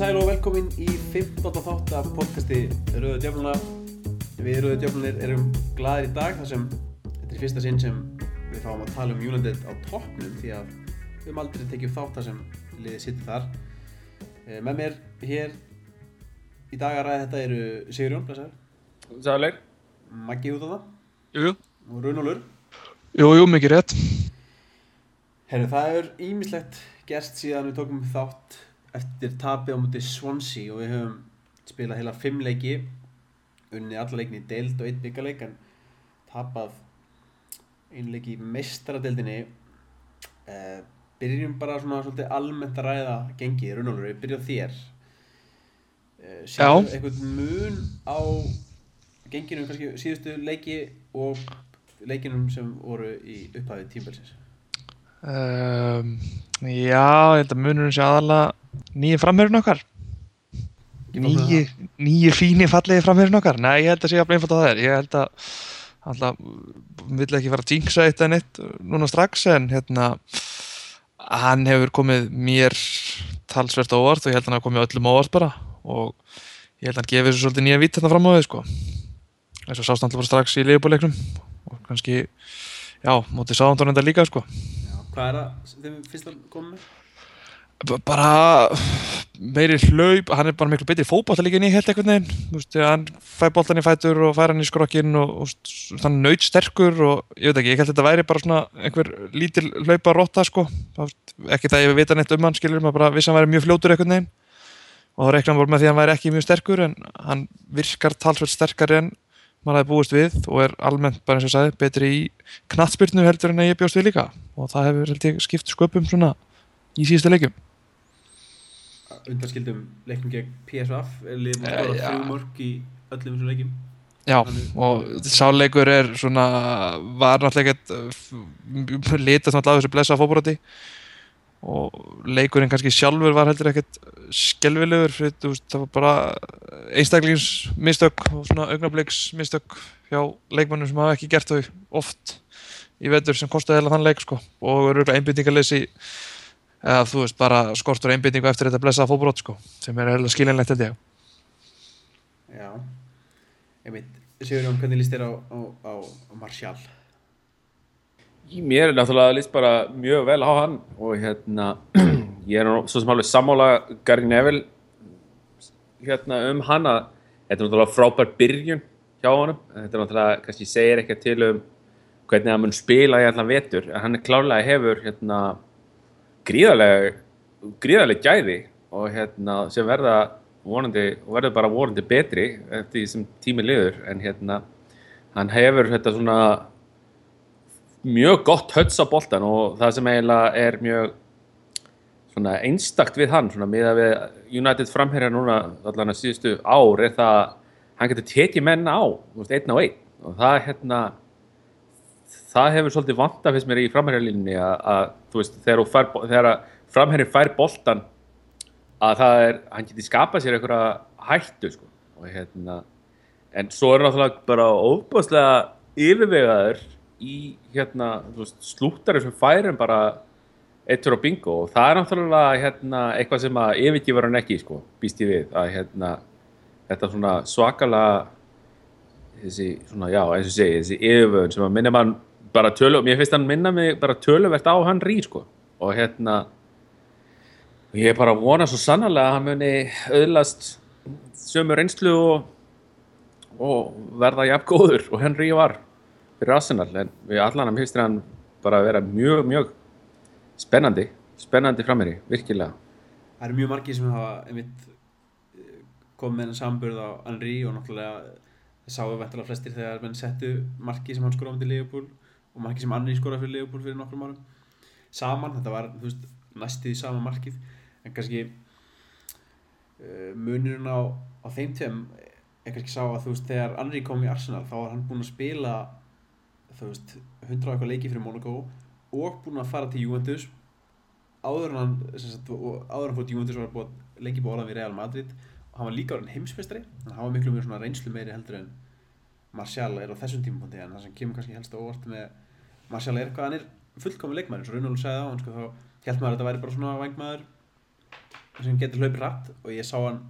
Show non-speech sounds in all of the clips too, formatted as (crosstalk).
sæl og velkomin í 15. þátt af podcasti Rauða Djöfluna. Við Rauða Djöflunir erum gladir í dag þar sem þetta er fyrsta sinn sem við fáum að tala um United á toppnum því að við höfum aldrei tekið þátt þar sem liðið sittir þar. Eh, Með mér hér í dag að ræða þetta eru Sigurjón, blessaður, Sæðuleik Maggi út á það Jú, jú, og Runólfur. jú, jú, mikið rétt. Herru, það er ímislegt gerst síðan við tókum þátt eftir tapið á múti Swansea og við höfum spilað heila fimm leiki unni alla leikin í deild og einn byggarleik en tapað einu leiki í meistaradeildinni. Eh, byrjum bara svona svolítið almennt að ræða gengið, Runólfur, við byrjum þér. Eh, Sérðu Já. einhvern mun á genginu kannski síðustu leiki og leikinum sem voru í upphafið tímbilsins Um, já, ég held að munurinn sé aðalega nýju framherrin okkar. Nýju, nýju fíni fallegi framherrin okkar. Nei, ég held að sé að einfalt á það er. Ég held að alltaf, vill ekki fara að jinxa eitt en eitt núna strax en hérna hann hefur komið mér talsvert á óvart og ég held að hann hafi komið öllum á óvart bara og ég held að hann gefið þessu svolítið nýja vitt hérna fram á þau sko. Þess að sást hann bara strax í leifbúleiknum og kannski, já, mótið sáðan tónenda líka sko. Já, hvað er það sem þeim finnst að koma með? Bara meiri hlaup, hann er bara miklu betri held einhvern veginn. Þú veist, hann fær boltan í fætur og fær hann í skrokkin og, og þannig naut sterkur og ég veit ekki, ég held að þetta væri bara svona einhver lítil hlaupa rotta sko ekki það ég veit neitt um hann skilur maður bara vissi að hann væri mjög fljótur einhvern veginn. Og þá hann bara með því að hann væri ekki mjög sterkur en hann virkar talsveit sterkari en maður hefði búist við og er almennt bara eins og sagði betri í knattspyrnu heldur en að ég bjóst við líka. Og það hefur held ég skipt sköpum svona í síðustu leikjum undanskildum leiknum gegn liðin að Eh, skora já. þrjú mörg í öllum þessum leikjum. Já, Þannig- og sáleikur er svona, var náttúrulega ekkert uh, litast náttúrulega á þessu blessa fótbroti og leikurinn kannski sjálfur var heldur ekkert skelvilegur, fyrir, þú veist, það var bara einstaklingsmistök og svona augnabliksmistök hjá leikmannum sem hafa ekki gert þau oft í vetur sem kostaði heila þann leik sko. Og eru einbyttingarleysi eða þú veist, bara skortur einbyttingu eftir þetta blessa fótbrot sko sem er heila skilinlegt held ég. Já. Einmitt, Sigurjón, hvernig líst þér á, á, á, á Martial? Í mér er náttúrulega líst bara mjög vel á hann og hérna (clears throat) ég er nú svo sem alveg sammála Gary Neville hérna um hann að þetta er náttúrulega frábær byrjun hjá honum. Þetta er náttúrulega, kannski segir ekki til um hvernig hann mun spila í allan vetur. En hann er klárlega hefur hérna gríðarlega gríðarlega gæði og hérna sem verða vonandi, og verður bara vonandi betri eftir því sem tími liður en hérna hann hefur þetta svona mjög gott höts á boltan og það sem eiginlega er mjög svona einstakt við hann svona miða við United framherja núna allan að síðustu ár er það að hann getur tekið menn á einn á einn. Og það er hérna það hefur svolítið vanta fyrst mér í framherjalínni að, þú veist þegar, fær, þegar framherjin fær boltan að það er, hann geti skapað sér einhverja hættu sko. Og hérna en svo er náttúrulega bara óbúðslega yfirvegaður í hérna, slúttari sem færum bara eittur á bingo. Og það er náttúrulega hérna, eitthvað sem að yfirgifur hann ekki, sko, býst ég við að hérna, þetta svona svakalega þessi, svona, já, eins og segi, þessi yfirvöðun sem að minna mann bara tölu, mér finnst hann minna mig bara töluvert á hann rí, sko. Og hérna ég er bara að vona svo sannarlega að hann muni auðlast sömu reynslu og, og verða jafn góður og Henry var fyrir Arsenal. En við allan að finnst hann bara að vera mjög, mjög spennandi, spennandi framherri, virkilega. Það eru mjög margir sem hafa einmitt eh, komið með hennar samburð á Henry og náttúrulega það sáu væntalega flestir þegar menn settu marki sem hann skoraði á myndi Liverpool og marki sem Henry skoraði fyrir Liverpool fyrir nokkrum árum saman, þetta var veist, næstuði sama markið. En kannski uh, munurinn á, á þeim tveim er kannski sá að þú veist þegar Henry kom í Arsenal þá var hann búinn að spila þú veist, 100 og eitthvað leiki fyrir Monaco og búinn að fara til Juventus. Áður hann sagt, áður hann fór Juventus var búið, lengi búið orðan við Real Madrid hann var líka orðin heimsmeistari. Þannig að hann var miklu mjög svona reynslu meiri heldur en Martial er á þessum tímapunkti en það sem kemur kannski helst á óvart með Martial er hvað hann er fullkomin leikmaður eins og Runolf sagði á hann sko, þá held maður að þetta væri bara svona vangmaður sem getur hlaupið hratt og ég sá hann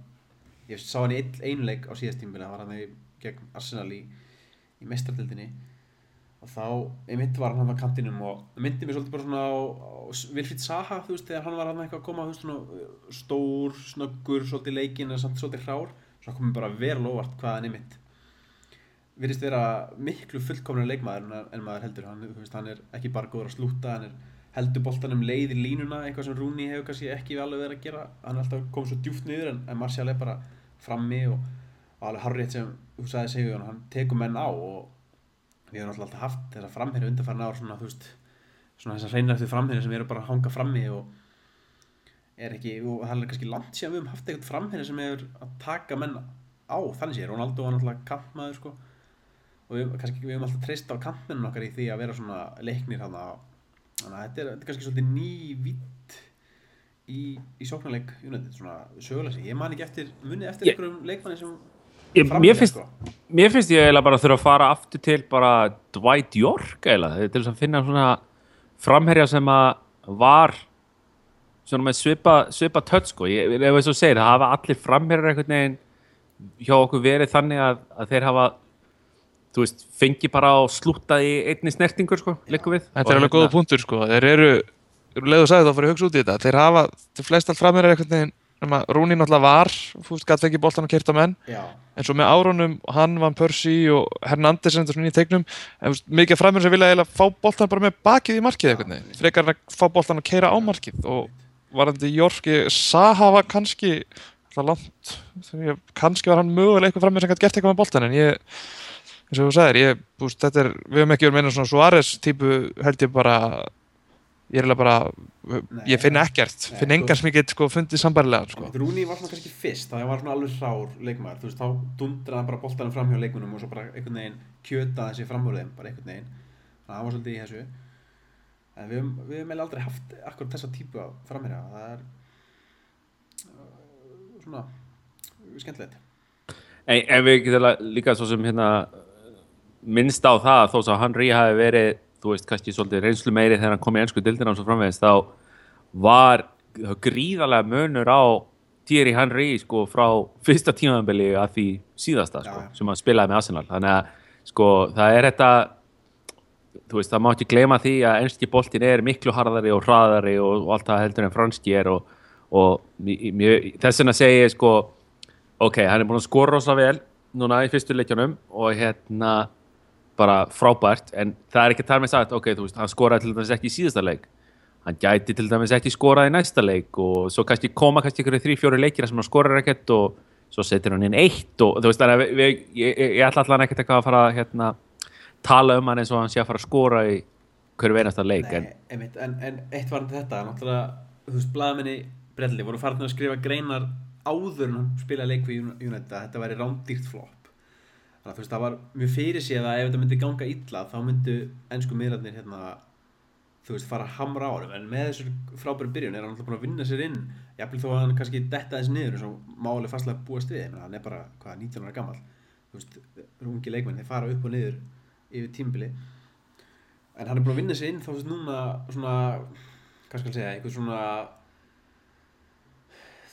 ég sá hann í einn einleik á síðast tímabili það var hann í gegn Arsenal í, í meistardildinni og þá, ég myndi var hann hann á kantinum og myndi mér svolítið bara svona á, á Vilfríð Saha, þú veist, þegar hann var hann eitthvað að koma, þú veist, svona stór, snöggur, svolítið leikinn en samt svolítið hrár. Svo komum bara vel óvart hvað hann er mitt virðist vera miklu fullkomlega leikmaður en- maður heldur. Hann, þú veist, hann er ekki bara góður að slúta, hann er heldur boltanum leið í línuna, eitthvað sem Rúni hefur kannski ekki alveg verið að gera, hann er alltaf komið svo djúpt niður en, en Martial er bara frammi og, og alveg harrið sem þú sagði Sigur, hann tekur menn á og við hefum náttúrulega alltaf haft þessa framherju undanfarn ár svona, þú veist, svona þessar hreinar eftir framherju sem eru bara að hanga frammi og er ekki, og það er kannski langt síðan við höfum haft eitthvað framherju sem hefur að taka menn á, þannig sé, Ronaldo var náttúrulega kampmaður sko og við, kannski, við höfum alltaf treyst á kampmennun okkar í því að vera svona leiknir þannig að þetta er, þetta er kannski svolítið ný vitt í, í sóknarleik United, svona sögulegsi, ég man ekki eftir munið eftir Ég- einhverjum leikmanni sem Ég, mér, finnst, sko. mér finnst ég eiginlega bara að þurfa að fara aftur til bara Dwight York eiginlega, til þess að finna svona framherja sem að var svona með svipa, svipa touch sko, ég, ef þess að segir það hafa allir framherjar einhvern veginn hjá okkur verið þannig að, að þeir hafa þú veist, fengi bara á slúta í einni snertingur sko, líka við. Þetta er alveg góða punktur sko, þeir eru, eru leið og sagði þá fyrir að hugsa út í þetta, þeir hafa, þeir flest allt framir er einhvern veginn, Rúni náttúrulega var, fúst, gæti ekki boltan og kert á menn, Já, en svo með árunum, hann, Van Persie og Hernandez en þetta svona í tegnum, mikið framir sem vilja fá boltan bara með bakið í markið einhvern veginn, frekar að fá boltan og keira á markið. Og varandi Jorki, Saha var kannski, langt, ég, kannski var hann mögulega eitthvað framir sem gæti gert eitthvað með boltan, en ég, eins og þú sagðir, ég, búst, þetta er, við höfum ekki verið meina svona Suárez típu held ég bara, ég er bara, Nei. ég finn ekkert, Nei, finn engan sem ég get sko fundið sambarilega, sko. Rúni var svona kannski fyrst, það var svona alveg hrár leikmaður, þú veist, þá dundraði hann bara boltanum fram hjá leikmunum og svo bara einhvern veginn kjötaði þessi framhjóðum, bara einhvern veginn. Þannig að hann var svolítið í þessu. En við við höfum eiginlega aldrei haft akkur þessa típu af framherja, það er uh, svona skemmtilegt. En, en við getum líka svo sem hérna minnst á það þó svo að Henry hafi verið þú veist, kannski svolítið reynslu meiri þegar hann kom í ennsku dildina og svo framvegis þá var gríðarlega munur á Thierry Henry sko frá fyrsta tímabili að því síðasta sko, já. sem hann spilaði með Arsenal þannig að sko það er þetta þú veist, það má ekki gleyma því að ennski boltin er miklu harðari og hraðari og, og allt það heldur en franski er og, og þess vegna segi ég sko ok, hann er búin að skora rosa vel núna í fyrstu leikjunum og hérna bara frábært en það er ekki þar með sagt, ok, þú veist, hann skoraði til dæmis ekki í síðasta leik hann gæti til dæmis ekki skorað í næsta leik og svo kannski koma kannski ykkur þrý, fjóri leikir sem hann skorar ekkert og svo setur hann inn eitt og þú veist, þannig að ég, ég, ég ætla allan ekkert eitthvað að fara að hérna, tala um hann eins og hann sé að fara að skora í hverju einasta leik en, Nei, einmitt, en, en eitt var þetta, náttúrulega, þú veist, blaðamenni Brelli voru farin að skrifa greinar áður en hann spilaði leik við United þetta væri rándýrt flop. Þannig að þú veist, það var mjög fyrir séð að ef þetta myndi ganga illa þá myndu ennsku miðlarnir hérna, þú veist, fara að hamra á honum. En með þessur frábæri byrjun er hann alltaf búin að vinna sér inn. Jafnvel þó að hann kannski detta þess niður og máli fastlega búast við, hann er bara, hvað, 19 ára gammal þú veist, ungi leikmenn, þeir fara upp og niður yfir tímbili en hann er búin að vinna sér inn þá þú veist núna svona hvað skal ég segja, einhver svona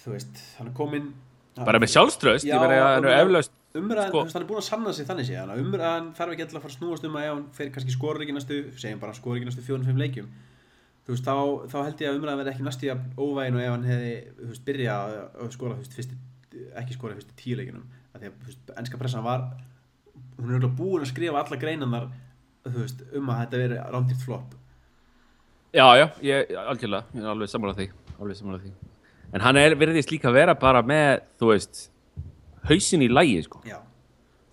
þú veist, hann er kominn. Bara með sjálfströst, Já, ég verði að hann er eflaust umræðan, Sko- hann er búin að sanna sig þannig séðan að umræðan þarf ekki alltaf að fara að snúast um að ef hann fer kannski skorur ekki næstu, segjum bara skorur ekki næstu 4-5 leikjum. Þú veist, þá, þá held ég að umræðan verði ekki næstu óvægin og ef hann hefði, þú veist, byrja að, skora, þú veist, fyrsti, ekki skora fyrstu tíu leikinum, að því að, þú veist, ennska pressan var hún er auðvitað búin að skrifa alla greinarnar, þú veist, um að þetta veri rándýrt flop Já, já, ég, algjörlega, ég er alveg sammála því, alveg sammála því. En hann er verðist líka vera bara með, þú veist, hausin í lægi, sko. já,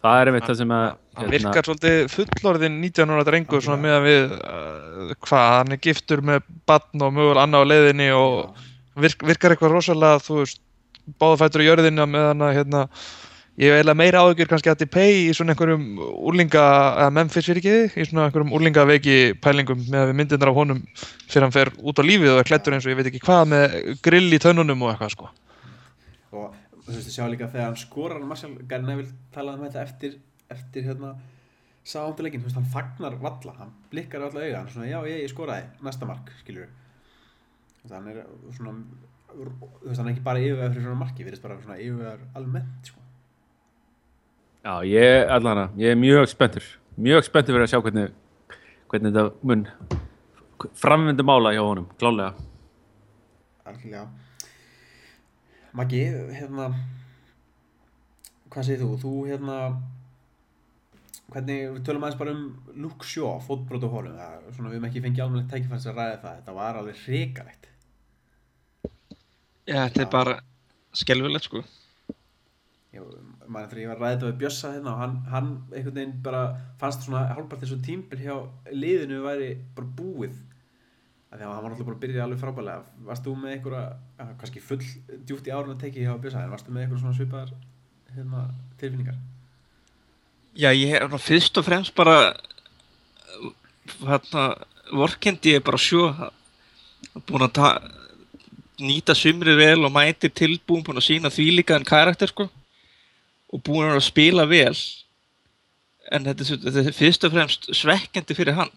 Það er einmitt það sem að, Hann virkar svolítið fullorðin 19 ára drengur svona með að við, uh, hvað, hann er giftur með batn og mögulega annað á leiðinni og virk, virkar eitthvað rosalega, þú veist, báðfættur í jörðina með hann að, hérna, ég hef eiginlega meira áhugjur kannski að Depay í svona einhverjum úrlinga, eða Memphis fyrir ekki, í svona einhverjum úrlingaveiki pælingum með að við myndirnar af honum fyrir hann fer út á lífið og er klættur eins og ég veit ekki hvað með grill í tönnunum og eitthvað, sko. og þú veist, sjá líka þegar hann skorar Marshall Gary Neville talaði um þetta eftir eftir hérna sáunduleikin, þú veist, hann fagnar valla hann blikkar valla auga, hann er svona, já, ég, ég skoraði næsta mark, skilur þannig er svona þú veist, hann er ekki bara yfirvegar fyrir svona marki, við erum bara svona yfirvegar almennt, sko. Já, ég, allan að, ég er mjög spenntur mjög spenntur fyrir að sjá hvernig hvernig þetta mun framvindu mála hjá honum, klálega Algjörlega. Maggi, hérna, hvað segir þú? Þú, hérna, hvernig, við tölum aðeins bara um Luke Shaw, fótbrot og hólum, það, svona, við hefum ekki fengið alveg tækifærs að ræða það, þetta var alveg hrikalegt. Já, þetta er bara skelvilegt sko. Maður þegar ég var þetta við Bjössa hérna og hann, hann einhvern veginn bara fannst svona hálfpart þessu tímbil hjá liðinu væri bara búið að hann var alltaf bara að byrja alveg frábælega varst þú með einhverja, ja, kannski full djúpt í árun að teki hjá Bjössa en varst þú með einhverja svona svipaðar hérna, tilfinningar? Já, ég er nú fyrst og fremst bara hérna, vorkendi ég bara sjó búin að ta nýta sumrið vel og mætir tilbúin búin að sína því líka en karakter sko og búin að spila vel. En þetta er, fyrst og fremst svekkjandi fyrir hann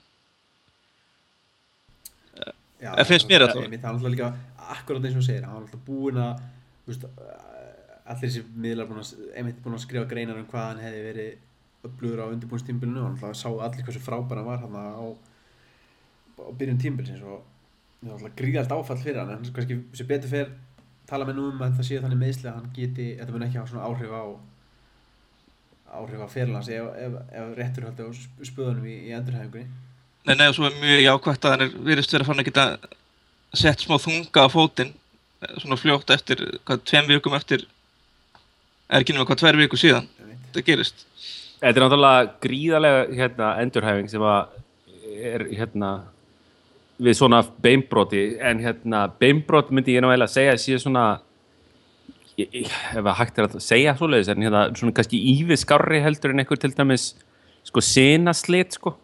Já, Það finnst mér það allavega. einmitt, hann er alltaf líka akkurat eins og segir hann var alltaf búinn að þú veist, allir þessi miðlar búin að, einmitt búin að skrifa greinar um hvað hann hefði verið upplugur á undirbúinstímbilinu og alltaf sá allir hversu frábær hann var hann á, á byrjun tímbilsins og það var alltaf gríðalt áfall fyrir hann en kannski sem betur fer tala með nú um að það sé þannig meðsli að hann geti þetta mun ekki hafa svona áhrif á áhrif á fyrirlands ef, ef, ef réttur haldi á sp- spöðunum í, í endurhæfingunni Nei, nei, og svo er mjög jákvæmt að hann er virðist verið að fann að geta sett smá þunga á fótinn svona fljótt eftir, hvað, tveim vikum eftir er ekki nema hvað, tvær viku síðan þetta gerist. Þetta er náttúrulega gríðarlega hérna, endurhæfing sem að er hérna við svona beinbroti en hérna beinbrot myndi ég eiginlega segja að sé svona ef að hægt er að segja svoleiðis en hérna svona kannski ívið skárri heldur en einhver til dæmis sko sinaslit sko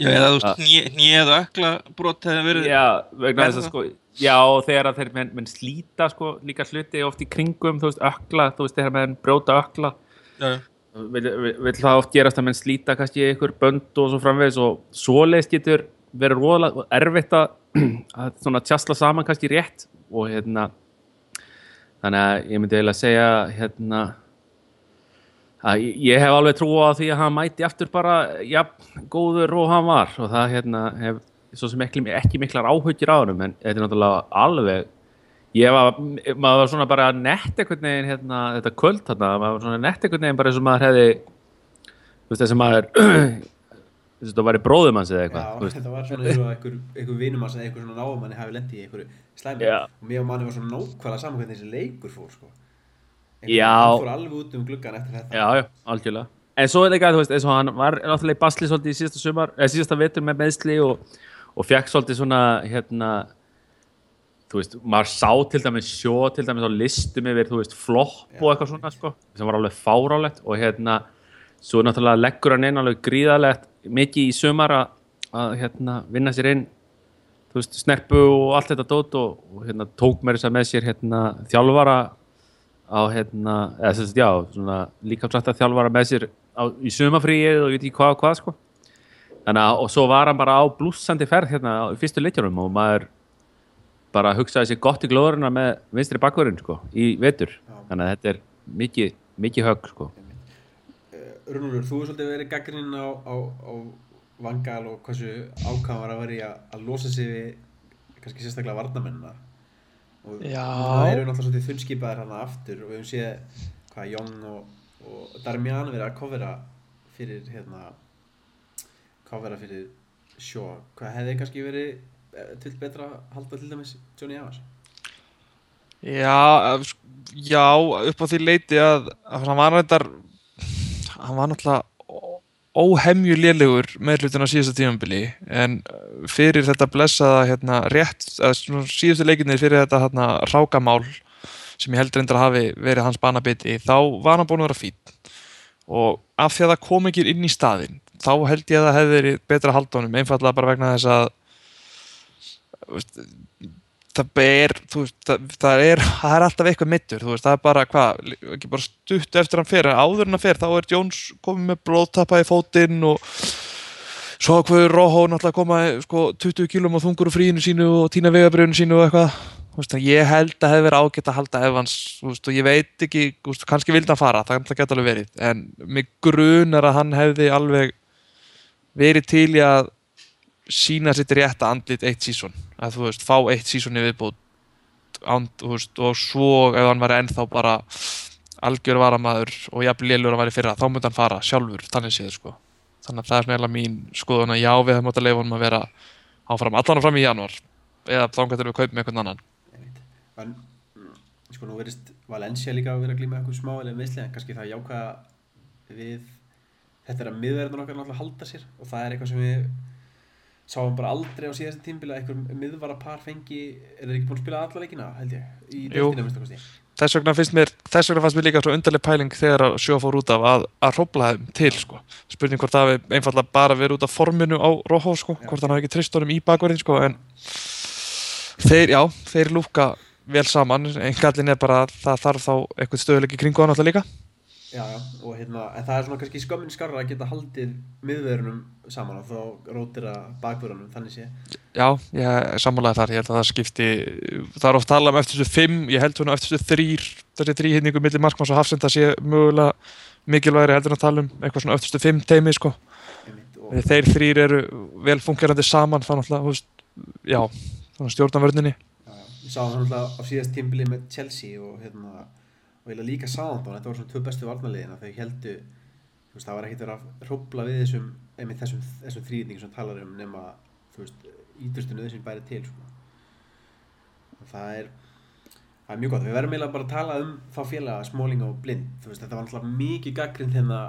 Já, eða þú Ah. veist, hnið og ökla brot hefði verið Já, vegna þess að sko Já, þegar að þeir menn, menn slíta sko líka hluti oft í kringum, þú veist, ökla þú veist, þegar menn brjóta ökla Já, vil, vil, vil það oft gerast að menn slíta kannski ykkur bönd og svo framvegis og svoleiðis getur verið róðalega erfitt að, (clears throat) að svona tjastla saman kannski rétt og hérna þannig að ég myndi eiginlega segja hérna að ég- hef alveg trú á því að hann mæti aftur bara ja, góður og hann var og það hérna hef svo sem ekki, ekki miklar áhugir á hann en þetta er náttúrulega alveg ég var, maður var svona bara nett einhvern veginn hérna, þetta kvöld þarna, maður var svona nett einhvern veginn bara eins og maður hefði þú veist þessi maður (clears throat) þú veist það væri bróðum hans eða eitthvað Já, þetta var svona eins og einhver, vinum hans eða einhver svona náumanni hafi lendið í einhverju slæmi Já. og mér og manni var svona nákvæmlega saman hvernig þessi leikur fór sko. Hann fór alveg út um gluggan eftir þetta. Já, já, algjörlega. En svo er þetta ekki, þú veist, eins og hann var náttúrulega í basli svolítið í síðasta sumar, eða síðasta vetur með meðsli og, og fekk svolítið svona hérna þú veist, maður sá til dæmis sjó til dæmis á listum yfir, þú veist, flopp og Já. eitthvað svona, sko, sem var alveg fárálegt og hérna, svo náttúrulega leggur hann inn alveg gríðalegt mikið í sumar að, að hérna, vinna sér inn þú veist, snerpu og allt þetta dót og, og hérna, tók mér þess að með sér hérna, þjálfara á hérna, eða sem sagt, já, svona líkamsrætta þjálfara með sér á, í sumafríið og ég veit ekki hvað og hvað, sko. Þannig að, og svo var hann bara á blúsandi ferð hérna á fyrstu leikjunum og maður bara hugsaði sér gott í glóðurina með vinstri bakverðin, sko, í vetur. Þannig að þetta er mikið, mikið högg, sko. Rúnulur, þú hefur svolítið verið gaggrinn á, á, á Vangal og hversu ákvæm var að vera í að, að losa sig við kannski sérstaklega varnamennina og Já. það eru náttúrulega svolítið þunnskipaðir hana aftur og við hefum séð hvað Jón og, og Darmian verið að kofera fyrir hérna kofera fyrir sjó hvað hefði kannski verið eh, til betra halda til dæmis Johnny Evans Já, já, upp á því leiti að, að hann var reyndar hann var náttúrulega óhemju lélegur með hlutin á síðasta tímambili en eh, fyrir þetta blessaða hérna rétt, síðustu leikinni fyrir þetta hérna rákamál sem ég held reyndar að hafi verið hans banabiti þá var hann búin að vera fín og af því að það kom ekki inn í staðinn þá held ég að það hefði verið betra honum einfallega bara vegna þess að það er, veist, það, það er það er alltaf eitthvað mittur, veist, það er bara hvað, ekki bara stutt eftir hann en áður en hann fer, þá er Jones komið með blóðtappa í fótinn og svo hvað Róhó náttúrulega koma sko 20 kílum og þungur úr fríinu sínu og tína vegabrjöðinu sínu og eitthvað. Veist, ég held að það hefði verið ágætt að halda Evans og ég veit ekki, kannski vildi hann fara það, geta alveg verið, en mig grunar að hann hefði alveg verið til í að sína sitt rétta andlit eitt sísón að þú veist, fá eitt sísón í viðbútt og svo ef hann var ennþá bara algjör varamaður og jafn lélur að væri fyrra þá myndi hann fara sjálfur, þannig séð sko þannig að það er eiginlega mín skoðun að já við hefum átt að leifa honum að vera áfram allan fram í janúar eða þá getur við kaupið með einhvern annan. En sko nú verist Valencia líka að vera að glíma eitthvað smá eða meðsli en kannski það jákvæða við þetta er að miðverðin okkar náttúrulega halda sér og það er eitthvað sem við sáum bara aldrei á síðasta tímbila eitthvað miðvara par fengi er þeir ekki búin að spila alla leikina held ég í Jú. deltina minnst kosti þess vegna finnst mér, þess vegna fannst mér líka svo undarleg pæling þegar að sjó fór út af að, að hrópla þeim til sko. spurning hvort það hafi einfallega bara verið út af forminu á Rojo sko, hvort hann hafi ekki trist honum í bakverðin sko, en þeir, já, þeir lúka vel saman, en gallin er bara að það þarf þá eitthvað stöðuleiki kringu hann alltaf líka já já og hérna en það er svona kannski skömmin skarra að geta haldið miðverðunum saman og þá rótir að bakverðunum þannig sé Já, ég er sammálaði þar, ég held að það skipti það er oft talað um eftir þessu fimm ég held svona eftir þessu þrýr þessi þrýhinningu millir markmanns og hafsenda sé mögulega mikilvægri heldur að tala um eitthvað svona eftir þessu fimm teimi sko og, þeir þrýr eru vel fungerandi saman náttúrulega, þú veist, já þannig stjórnanvörninni Já, já. Ég sá hann alltaf á síðast tímbili með Chelsea og hérna og ég líka Southampton, þetta voru svona tvö bestu varnarliðina þau heldu, þú veist, það var ekkert verið að hrópla við þessum, einmitt þessum, þessum þrýðning sem talar um nema, þú veist, ídrustu nöðsinn bæri til, sko. Það er, það er mjög gott, við verðum eiginlega bara að tala um þá félaga, Smalling og Blind, þú veist, þetta var alltaf mikið gaggrind hérna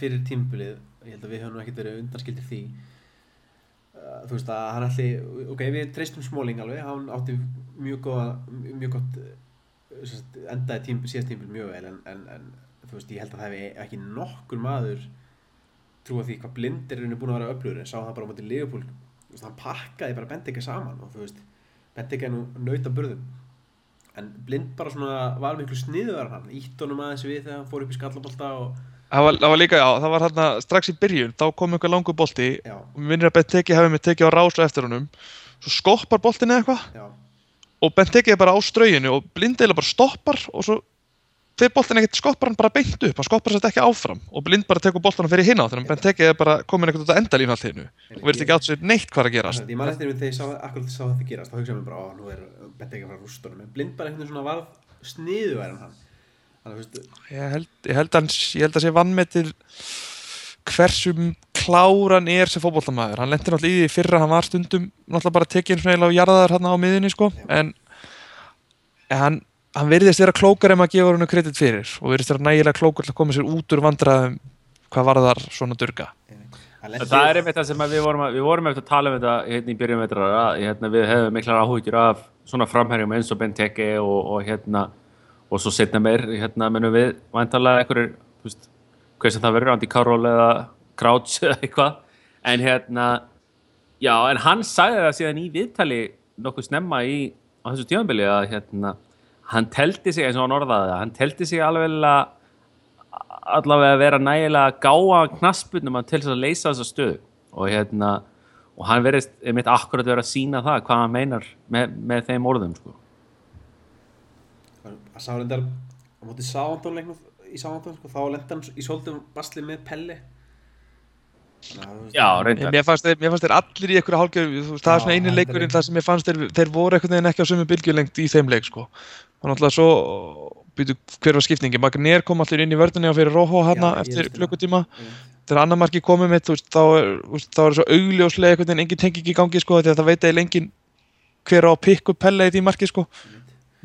fyrir tímbilið, ég held að við höfum ekkert verið undanskildir því, Uh, þú veist að hann ætli, ok, við treystum Smalling alveg, hann átti mjög góða, mjög gott endaði tím, síðast tímpil mjög vel en, en, en þú veist, ég held að það hefði ekki nokkur maður trúa því hvað blind er búin að vera öflugur en sá það bara á móti Leopold veist, hann pakkaði bara Benteke saman og þú veist, Benteke er nú nauta burðum. En blind bara svona var miklu sniður hann, ítt honum aðeins við þegar hann fór upp í skallabólta og Það var, það var líka, já, það var hérna strax í byrjun þá kom einhver langur bolti já, og minnir að Benteke hefði mig tekið á rásu eftir honum. Svo skoppar boltin eða eitthvað og Benteke er bara á strauginu og blindeila bara stoppar og svo fyrir boltin ekkert skoppar hann bara beint upp hann skoppar sér ekki áfram og blind bara tekur boltan fyrir hinn á þannig að Benteke er bara komin ekkert út að enda línu allt hinnu og verðist ekki átt sér neitt hvað að gerast. Ég man eftir þegar ég sá, akkurat sá þetta gerast þá hugsaði mér bara, á, nú er Benteke að fara rústunum. En blind bara einhvern veginn svona varð sniðu en hann að ég held, ég ég að sé vannmetir hversu kláran er sem fótboltamaður. Hann lendir náttúrulega í því fyrra, hann var stundum náttúrulega bara tekinn svona eiginlega á jarðaðar hann á miðunni sko, en, en hann, hann verðist vera klókar ef maður gefur hann kredit fyrir og verðist vera nægilega klókar til að koma sér út úr vandræðum hvað var þar svona durga. Það er einmitt það sem að við vorum, að, við vorum eftir að tala um þetta hérna í byrjun vetrar að hérna, við hefum miklar áhugjur af svona framherjum eins og Benteke og, og hérna og svo setna meir hérna mennum við vantarlega einhverjir, hvað sem það verður, Andy Carroll eða Crouch eða eitthvað, en hérna já, en hann sagði það síðan í viðtali nokkuð snemma í á þessu tímanbili að hérna hann teldi sig, eins og hann orðaði það, hann teldi sig alveg að allavega að vera nægilega gáa knaspunum til þess að leysa þessa stöðu og hérna og hann verðist mitt akkurat vera að sína það hvað hann meinar með, með þeim orðum sko. að sá reyndar á móti Sáandón leiknum í Sáandón sko, þá lendi hann í svolítum basli með Pelli þú veist, Já, reyndar mér fannst, þeir, mér fannst þeir allir í einhverju hálfgerð, það er svona eini þetta leikurinn þar sem ég fannst þeir, þeir voru einhvern veginn ekki á sömu bylgjulengt í þeim leik sko. Þannig að svo, býtu, hver var skiptingi? Magnér kom allir inn í vörðunni og fyrir Róhó hana Já, ég eftir veist það. klukkutíma. Þegar annar marki komið mitt, þú veist, þá er, þú veist, þá er svo augljóslega einhvern veginn engin tengingi í gangi sko, því að það veit eiginlega engin hver á upp pelle í því marki sko.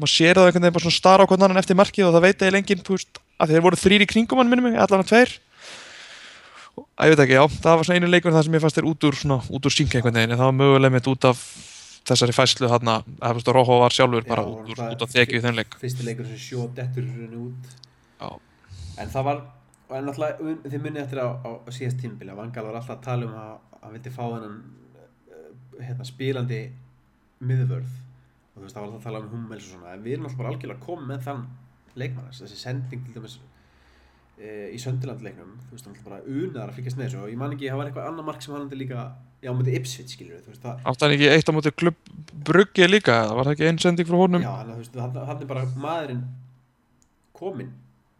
Maður sér það einhvern veginn bara svona stara á hvern annan eftir markið og það veit eiginlega engin, þú veist, að þeir voru þrýr í kringum hann minnum mig, allan að tveir. Æ, ég veit ekki, já, það var svona einu leikur þar sem ég fannst þér út úr, úr synk einhvern veginn, það var mögulega mitt út af þessari fæslu þarna, að þú veist, Róhó var sjálfur bara Já, út út af þekju í þeim leik. fyrsti leikur sem sjó dettur henni út Já. en það var en un- þið munið eftir á, á, síðast tímabili að Vangal var alltaf að tala um að hann vildi fá þennan uh, hérna, spilandi miðvörð og þú veist það var alltaf að tala um Hummels og svona en við erum alltaf bara algjörlega komið með þann leikmann þessi sending til dæmis e, í Söndilandleiknum þú veist, hann er bara unaðar að fylgjast með þessu og ég man ekki, það var eitthvað annar mark sem hann hafði líka já, mútið Ipswich, skilur við, þú veist, það Átti hann ekki eitt á móti klubb bruggi líka, eða var það ekki einn sending frá honum? já, hann, þú veist, hann, hann er bara maðurinn kominn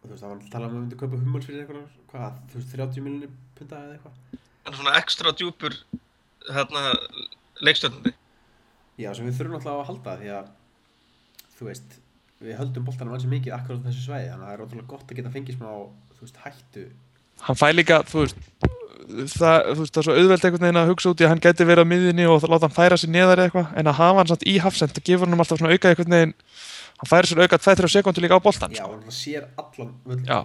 og þú veist, það var talað um að hann myndi kaupa hummals fyrir eitthvað, hvað, þú veist, 30 miljonir punta eða eitthvað hann er svona ekstra djúpur hérna leikstjórnandi Já, sem við þurfum alltaf að halda því að þú veist, við höldum boltanum ansi mikið akkurat á þessu svæði, þannig að það er ótrúlega gott að geta fengið smá, veist, hættu. Hann fæ líka, þú veist, það, þú veist, það er svo auðvelt einhvern veginn að hugsa út í að hann geti verið á miðinni og láta hann færa sér neðar eða eitthvað, en að hafa hann samt í hafsend, það gefur hann alltaf svona auka einhvern veginn, hann færi sér auka 2-3 sekundur líka á boltan, Já, sko. hann sér allan völd Já,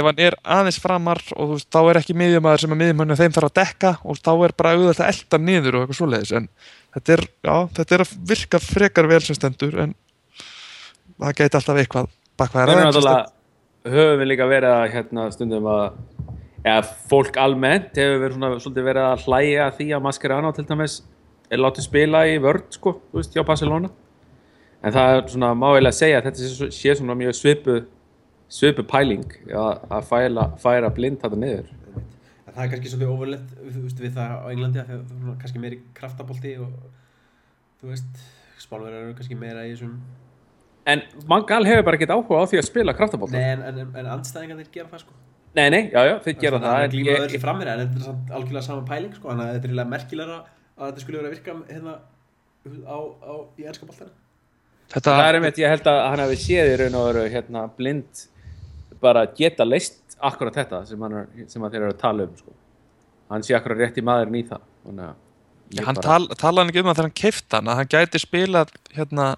ef hann er aðeins framar og þú veist, þá er ekki miðjumæður sem að miðjumæður þeim þarf að dekka og þá er bara auðvitað að elda niður og eitthvað svoleiðis en þetta er, já, þetta er að virka frekar vel sem stendur en það geti alltaf eitthvað náttúrulega höfum við líka verið að hérna stundum að ja, fólk almennt hefur verið svona svolítið verið að hlæja því að Mascherano til dæmis er látið spila í vörd sko, þú veist, hjá Barcelona. En það er svona máilega að segja að þetta sé, sé svona mjög svipu svipu pæling að, að fæla, færa blind þetta niður. Það er kannski svolítið overlegt, þú veist, við það á Englandi að það er svona kannski meiri kraftabolti og þú veist, spálverðar eru kannski meira í þessum en Mangal hefur bara ekkert áhuga á því að spila kraftabólta Nei, en, en, en andstæðingarnir gera það, sko. Nei, nei, já, já, þeir gera það Það er en glíma ég- öll í frammeira, en þetta er samt algjörlega sama pæling, sko Þannig að þetta er eiginlega merkilegra að þetta skulle vera að virka hérna á, á, í ennska boltana Þetta, það er einmitt, ég held að hann hafi séð í raun og veru hérna blind bara geta leist akkurat þetta sem, er, sem að þeir eru að tala um sko. hann sé akkurat rétt í maðurinn í það að hann bara- tal, talaði hann ekki um það þegar hann keift hann að hann gæti spilað hérna,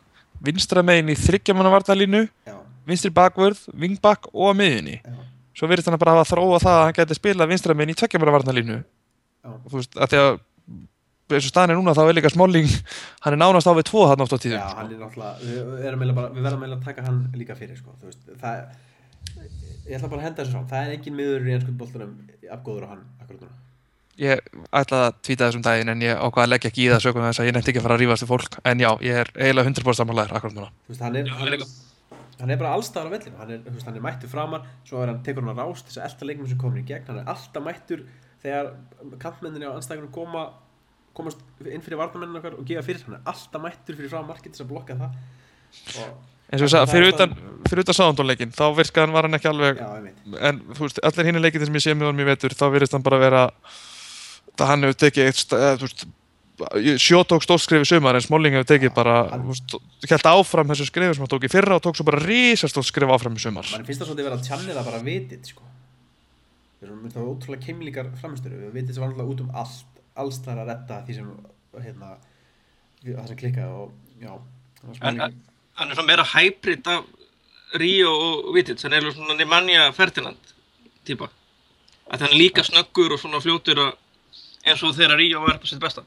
vinstra megin í þryggjamanna vartalínu Já, vinstri bakvörð, vingbak og á miðjunni. Já, svo virðist hann bara hafa þróa það að hann gæti spilað vinstra megin í tveggjamanna vartalínu já. Og þú veist, að því að eins og staðan er núna þá er líka Smalling (laughs) hann er nánast á við tvo hann oft á tíðum Já, sko. hann er náttúrulega, við, bara, við verðum eiginlega að taka hann líka fyrir, sko, þú veist, það, ég ætla bara að henda þessu fram, það er engin miður í ennsku boltanum afgóður á hann, akkurat núna. Ég ætlaði að tvíta þessum daginn en ég ákvaði að leggja ekki í það sögum þess að ég nefndi ekki að fara að rífast við fólk. En já, ég er eiginlega 100% sammálaður akkurat núna. Þú veist, hann er, Já, hann er, hann er bara allstaðar á vellinu, hann er, þú veist, hann er mættur framar, svo er hann, tekur hann að rást þess að elta leiknum sem komur í gegn, hann er alltaf mættur þegar kantmenninni á anstæðingunum koma, komast inn fyrir varnamenninu okkar og gefa fyrir, hann er alltaf mættur fyrir frá markið til þess að blokka það. Og, eins og ég sagði, fyrir utan, fyrir utan sáðandónleikin þá virkaði hann var hann ekki alveg já, en þú veist, allir hinn leikir sem ég sé með honum í vetur þá virðist hann bara vera það hann hefur tekið eitt veist, sjó tók stórt skrif í sumar en Smalling hefur tekið bara held áfram þessu skrifu sem hann tók í fyrra og tók svo bara risastórt skrif áfram í sumar. Man finnst það svolítið vera að tjannila bara vitið, sko. Það er ótrúlega keimlíkar framistöru, við vitið sem var alltaf út um allt, alls þar að redda því sem, hérna, það sem klikkaði og, já, það En- smálega, hann er svona meira hybrid af Ríó og Vitits hann er svona Nemanja Ferdinand típa. Að hann er líka snöggur og svona fljótur að eins og þegar Ríó på sitt besta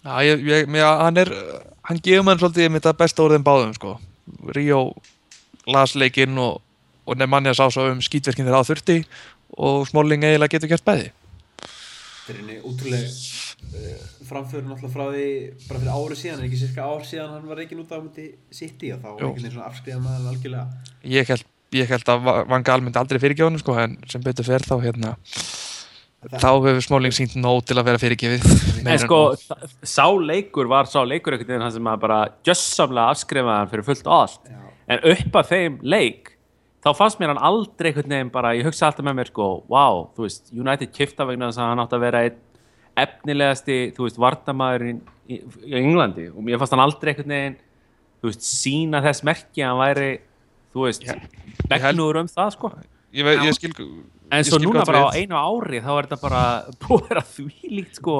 Já, ég, ég, mér, hann er hann gefur mann svolítið með þetta besta orðin báðum sko. Ríó las leikinn og, og Nemanja sá svo um skítverkin þegar á þurfti og Smalling eiginlega getur gert bæði þetta er henni útrúlega uh, framföru náttúrulega frá því bara fyrir ári síðan, er ekki cirka ár síðan hann var reikin út á múti City og þá var Jú. einhvern veginn svona afskriða maður algjörlega ég held, ég held að Va- Van Gaal myndi aldrei fyrirgefa honum sko, en sem betur fer þá hérna Það- þá hefur Smalling sínt nóg til að vera fyrirgefið En sko, nóg. þa- sá leikur var sá leikur einhvern veginn hann sem að bara jössamlega afskrifaði hann fyrir fullt allt Já. en upp að þeim leik þá fannst mér hann aldrei einhvern veginn bara ég hugsa alltaf með mér sko, wow, þú veist United kifta vegna þess að hann átti að vera einn efnilegasti, þú veist, vardamaðurinn í, í Englandi og mér fannst hann aldrei einhvern veginn, þú veist, sína þess merki að hann væri, þú veist begnur um það sko ég, ég skil En svo núna bara á einu ári þá er þetta bara (laughs) búið að vera þvílíkt sko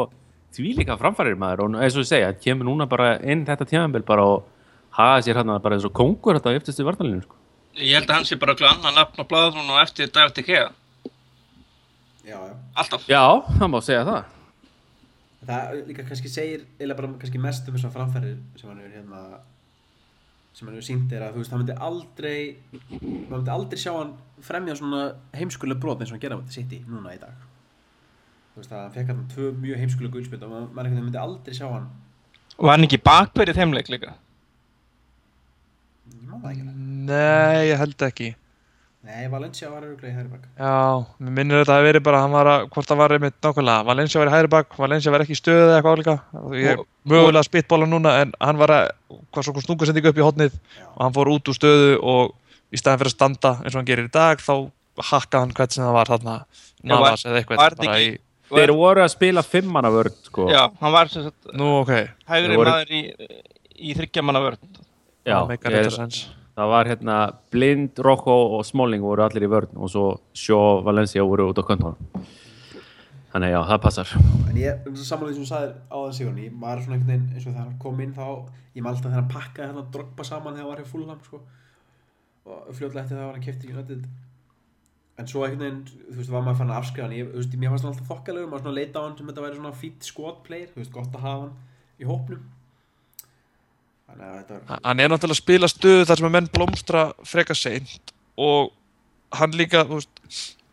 þvílíka framfærir maður og eins og ég segja, kemur núna bara inn þetta tímabil bara og haga sér hérna bara eins og kongur þetta á eftirstu vartalinu sko. ég held að hann sé bara eitthvað annað nafn á blaðrún og eftir David De Gea já, já. alltaf Já, það má segja það. það líka kannski segir eða bara kannski mest um þessar framfærir sem hann hefur hérna sem hann hefur sínt er að þú veist, hann myndi aldrei maður myndi aldrei sjá hann fremja svona heimskuleg brot eins og hann gera með City núna í dag þú veist að hann fekk hann tvö mjög heimskuleg gulspjöld og maður einhvern veginn myndi aldrei sjá hann Var hann ekki bakverið þeimleik líka? ég má það ekki nei, ég held ekki Nei, Valencia var öruglega í hægri bak. Já, mér minnir þetta að verið bara, hann var að, hvort það var einmitt nákvæmlega, Valencia var í hægri bak, Valencia var ekki í stöðu eða eitthvað álíka. Ég er Og- mögulega spittbóla núna en hann var að, hvað svo kom snúkusendingu upp í hotnið Já. og hann fór út úr stöðu og í staðin fyrir að standa eins og hann gerir í dag þá hakkaði hann hvert sem það var þarna Navas eða eitthvað var í, Þeir voru að spila fimmana vörð, sko. Já, hann var sem sagt nú ok, hægri voru- maður í, í þryggjamanna vörn. Já, það ég- sens. það var hérna Blind, Rocco og Smalling voru allir í vörð og svo Shaw, Valencia voru út á kontónum. Þannig já, það passar. En ég, samanlega því sem þú sagðir á það Sigurni, maður er svona einhvern veginn eins og þegar hann kom inn þá, ég maður alltaf þegar hann pakkaði hérna drogba saman þegar hann var hjá Fulham, sko. Og fljótlega eftir það var hann kefti í United. En svo einhvern veginn, þú veist, var maður fann að afskrifa hann, ég, þú veist, mér fannst hann alltaf þokkalegur, maður svona leita á hann sem þetta væri svona fít player, þú veist, gott að hafa hann í hópnum. Þannig að þetta var, hann er náttúrulega að spila stöðu þar sem að menn blómstra freka seint og hann líka, þú veist,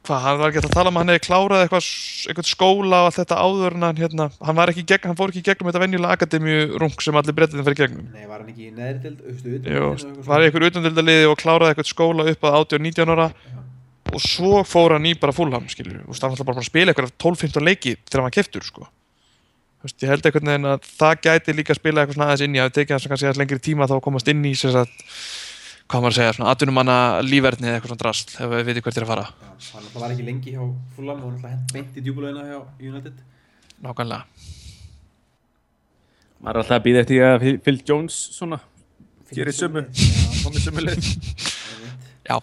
hvað, hann var ekki að tala um að hann hefði klárað eitthvað, eitthvað skóla og allt þetta áður en hann, hérna, hann var ekki gegn, hann fór ekki gegnum þetta venjulega akademíu rung sem allir breytið fyrir gegnum. nei, var hann ekki í neðri dild, þú veist, utan Jú, deildinni og eitthvað var einhver utandildaliði og kláraði eitthvað skóla upp að 18-19 ára og svo fór hann í bara fullham, skilur og hann ætla bara að spila eitthvað 12-15 leiki þegar hann keftur, sko. Þú veist, ég held einhvern veginn að það gæti líka að spila eitthvað svona aðeins inn í að tekið hans lengri tíma þá að komast inn í sem sagt, hvað maður að segja, svona atvinnumanna lífverðni eða eitthvað svona drast, ef við veitum hvert er að fara. Já, hann alltaf var ekki lengi hjá Fulham og hann alltaf hent beint í djúbulöðina hjá United. Nákvæmlega. Maður er alltaf að býða eftir að Phil- Jones svona gerir sömu, komið sömu leið. einmitt. Já,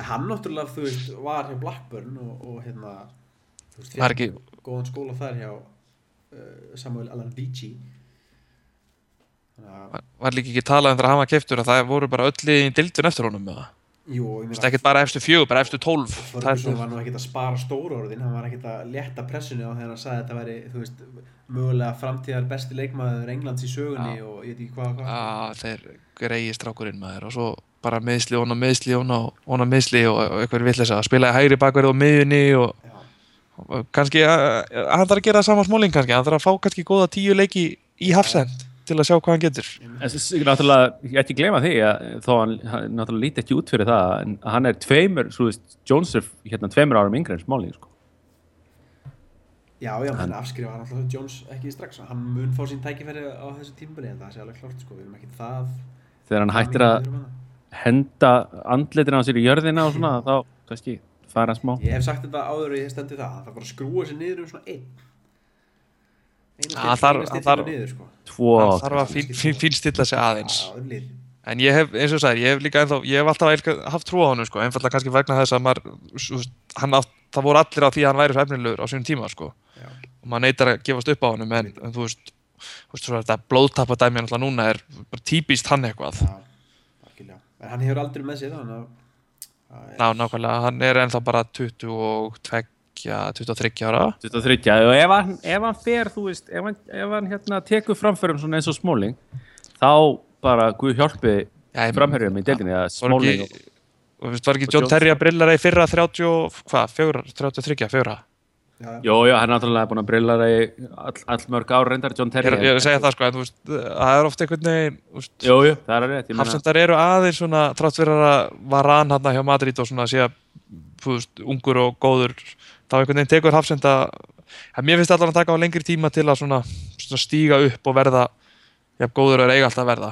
En hann náttúrulega, þú veist, var hjá Blackburn og, og hérna, þú veist, Var ekki- góðan skóla þar hjá uh, Samuel Alan Vici. Að, var- var líka ekki talað um þegar hann var keftur að það voru bara öll í dildun eftir honum með það. ekkert bara eftir fjögur, bara eftir tólf. Ferguson var nú ekkert að spara stóru orðin, hann var ekkert að létta pressinu á þegar hann sagði að þetta væri, þú veist, mögulega framtíðar besti leikmaður Englands í sögunni Já. og ég veit ekki hvað. Já, þeir greiði strákurinn maður og svo bara meðsli, ona meðsli, ona, ona meðsli og, og eitthvað villisa að spila í hægri bakverð og miðjunni og, Já. og kannski að, hann þarf að gera það sama smóling kannski, hann þarf að fá kannski góða tíu leiki í hafsend til að sjá hvað hann getur. En s- náttúrulega, ég ætti ekki gleyma því að þó hann, hann náttúrulega líti ekki út fyrir það en hann er tveimur, svo veist, Jones er hérna tveimur árum yngri en Smalling, sko. Já, já, menn afskrifa hann alltaf Jones ekki strax, hann mun fá sín tækifæri á þessu tímbili, en það sé alveg klart, sko, við erum ekki það. Þegar hann hættir að henda andlitina á sér í jörðina og svona, þá kannski fara smá. Ég hef sagt þetta áður og ég hef stendið það, hann þarf bara að skrúa sér niður um svona einn. Einu Ja, still- þarf- eina hann stillingu þarf- niður, sko. Tvo, hann þarf að fín, fín, fínstilla sig aðeins. Já, um lið. En ég hef, eins og sagðir, ég hef líka ennþá, ég hef alltaf elka, haft trú á honum, sko, einfallega kannski vegna þess að maður, hann átt, það voru allir á því að hann væri svo efnilegur á sínum tíma, sko. Já. Og maður neytar að gefast upp á honum, en, en þú veist, þú veist, þetta blóðtappa dæmi náttúrulega núna er bara típist hann eitthvað. Já. En hann hefur aldrei með að... það Ná, nákvæmlega, hann er ennþá bara 22, 23 ára. 23 og ef hann, ef hann fer, þú veist, ef hann, ef hann hérna tekur framförum svona eins og Smalling, þá bara Guð hjálpi framherjum í deildinni að Var Smalling ekki, og, veist, var ekki og John Terry að brillera í fyrra 30, og- hvað, fjögur, 33, fjögra? Já, já. Jó, já, hann er náttúrulega búin að brilla það í all, all mörg ár reyndar, John Terry. er, ég er að segja það, sko, en þú veist, það er ofta einhvern veginn, það er rétt. ég meina- Hafsendar eru aðeins svona, trátt fyrir að varan hann hjá Madrid og svona sé að, þú veist, ungur og góður, þá einhvern veginn tekur Hafsenda, að mér finnst allan að taka á lengri tíma til að svona, svona stíga upp og verða, já, góður og eiga alltaf að verða.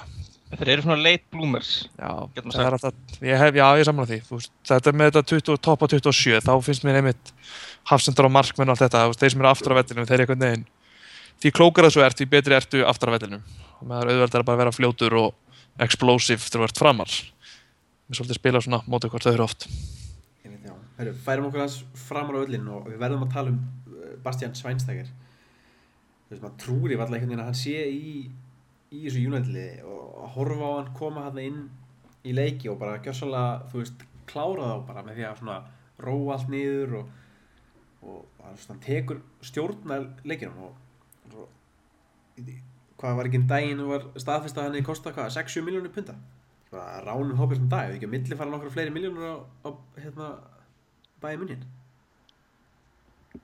Þeir eru svona late bloomers. Já, er alltaf, ég hef, já, ég samla því, þú veist, þetta með þetta 20, toppa 27, þá finnst mér einmitt Hafsendar og markmenn og allt þetta, þeir sem eru aftur á vellinum, þeir eru einhvern veginn, því klókar það svo ert, því betri ertu aftur á vellinum. Og með það er auðveldar að bara vera fljótur og explosive þegar þú ert framar. Við svolítið spila svona mótið hvort þau eru oft. Já. Heru, færum okkur hans framar á öllin og við verðum að tala um uh, Bastian Schweinsteiger. Þú veist, maður trúir ég allavega einhvern veginn að hann sé í, í þessu United-liði og að horfa á hann koma hann inn í leiki og bara gjörsalega, þú veist, klára þá bara með því að svona róa allt niður og, og hann tekur stjórnar leikinum og, og hvað var ekki en daginn var staðfest að hann hefði kostað hvað, 6-7 miljónir punta bara ránum hópið sem dag, ekki að milli fara nokkru fleiri miljónur á, á hérna, bæði munnin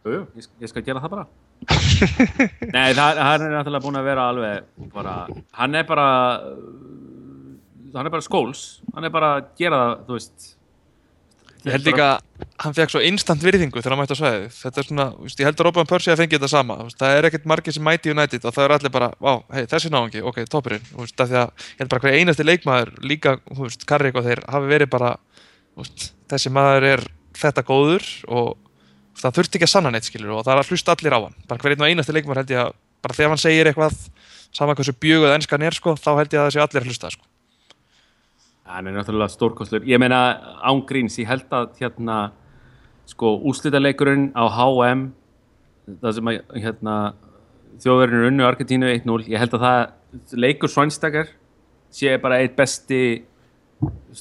Jú, ég, ég skal gera það bara. (laughs) Nei, það, hann er náttúrulega búin að vera alveg bara, hann er bara, hann er bara skóls, hann er bara að gera það, þú veist, Ég held líka að hann fekk svo instant virðingu þegar hann mætti á svæðið. Þetta er svona, þú veist, ég held að Robin Percy að fengi þetta sama. þú veist, Það er ekkert margir sem mæti United og það er allir bara, vá, hei, þessi náðungi, ok, toppurinn. Þú veist, af því að ég held bara hver einasti leikmaður, líka, þú veist, Karrik og þeir hafi verið bara, þú veist, þessi maður er þetta góður og það þurfti ekki að sanna neitt, skilur, og það er að hlusta allir á hann. Bara hver einn og einasti leikmaður held ég að, bara þegar hann segir eitthvað, sama hversu bjöguð enskan er, sko, þá held ég að þessi allir að hlusta, sko. Hann er náttúrulega stórkostlur. Ég meina ángríns, ég held að hérna, sko, úslitaleikurinn á HM, það sem að hérna, þjóðverðinu unnu Argentínu 1-0, ég held að það leikur Svænstakar sé bara eitt besti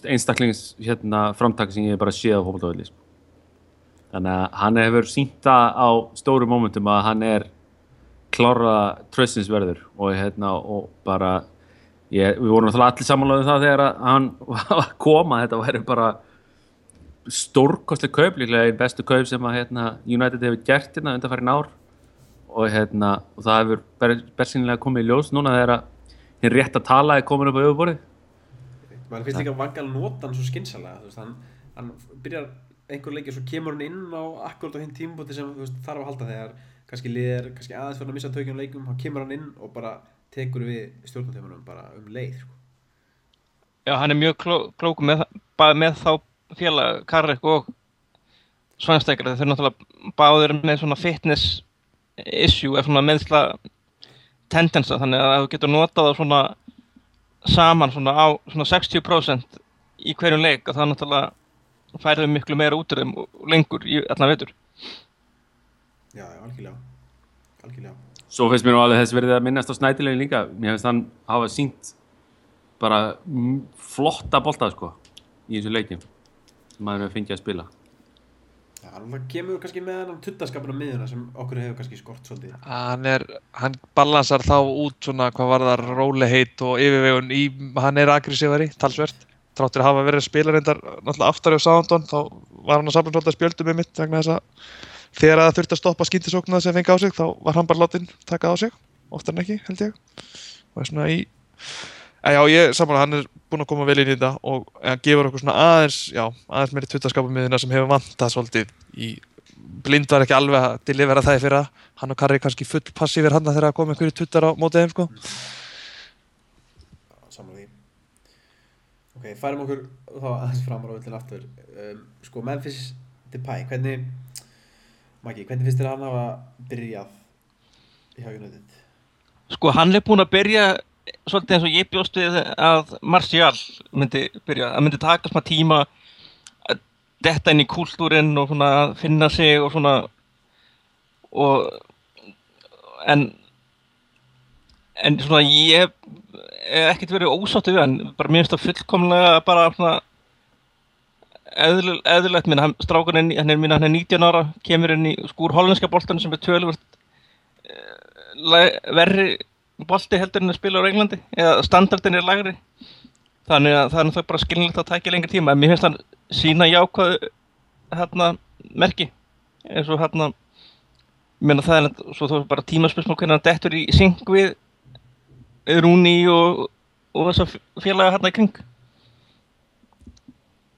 einstaklings hérna, framtak sem ég bara séð á fólkvöldavelli. Þannig að hann hefur sínt það á stóru mómentum að hann er klára tröstinsverður og, hérna, og bara ég, við vorum náttúrulega allir samanlega um það þegar að hann (laughs) var að þetta væri bara stórkostlega kaup líklega einn bestu kaup sem að hérna, United hefur gert hérna undanfærin ár. Og, hérna, og það hefur ber, bersinlega komið í ljós núna þegar að hinn rétt að tala er komin upp á öfuborðið maður finnst líka vangal nota hann svo skynsalega þú veist, hann, hann byrjar einhver leikir svo kemur hann inn á akkurat á hinn tímabúti sem veist, þarf að halda þegar kannski liðir, kannski aðeins fyrir að missa tökjum leikum þá kemur hann inn og bara tekur við stjórnartöfunum bara um leið sko. Já, hann er mjög kló, klóku með, með þá félag Karrik og Svanstekar þeir eru náttúrulega báðir með svona fitness issue eða svona meðsla tendensa þannig að þú getur notað það svona saman svona á svona 60% í hverjum leik og það náttúrulega færðu miklu meira út úr þeim og lengur í allan veitur já, algjörlega. Algjörlega. Svo finnst mér nú alveg þess verið að minnast á snætilegin líka. Mér finnst hann hafa sínt bara flotta bolta sko í þessu leikin sem maður hefur fengið að spila. Já, hann kemur kannski með hann á miðuna sem okkur hefur kannski skort svolítið. hann er, hann balansar þá út svona hvað var það róleheit og yfirvegun í, hann er aggressívari, talsvert tráttur að hafa verið að spila reyndar náttúrulega aftari á Sándon, þá var hann að safna svolítið að spjöldum með mitt vegna þess að þegar það þurfti að stoppa skýndisóknuna sem fengi á sig þá var hann bara látin taka á sig. Oftar en ekki, held ég. Og er svona í en já, ég saman hann er búinn að koma vel inn í þetta og hann gefur okkur svona aðeins já, aðeins meiri tuttaskapamiðina sem hefur vantað svolítið í blind var ekki alveg að delivera það í fyrra. Hann og Karri kannski full passífir hann þegar það kom einhverju tuttar á mótið þeim sko Saman því. Ok, færum okkur þá aðeins framar á völdin aftur. Um, sko, Memphis Depay, hvernig, Maggi, hvernig finnst þér hann hafa byrjað í United? Sko hann er búinn að byrja svolítið eins og ég bjóst við að Martial myndi byrja, það myndi taka smá tíma að detta inn í kúltúrin og svona finna sig og svona og en en svona ég ekkert verið ósáttu við hann. Bara mér finnst það fullkomlega bara svona eðl, eðlilegt. Minn, hann, strákan er, hann er, minna, hann er 19 ára kemur inn í skúr hollenska boltan sem er tölvöld verri bolti heldur en að spila á Englandi eða standardin er lagri þannig að það er bara skilinlegt að tækja lengri tíma en mér finnst hann sína jákvæðu hérna merki. Eins og hérna ég meina það er bara tímaspilsmál hvernig hann dettur í syng við Rúni og, og þess að félaga hérna í kring?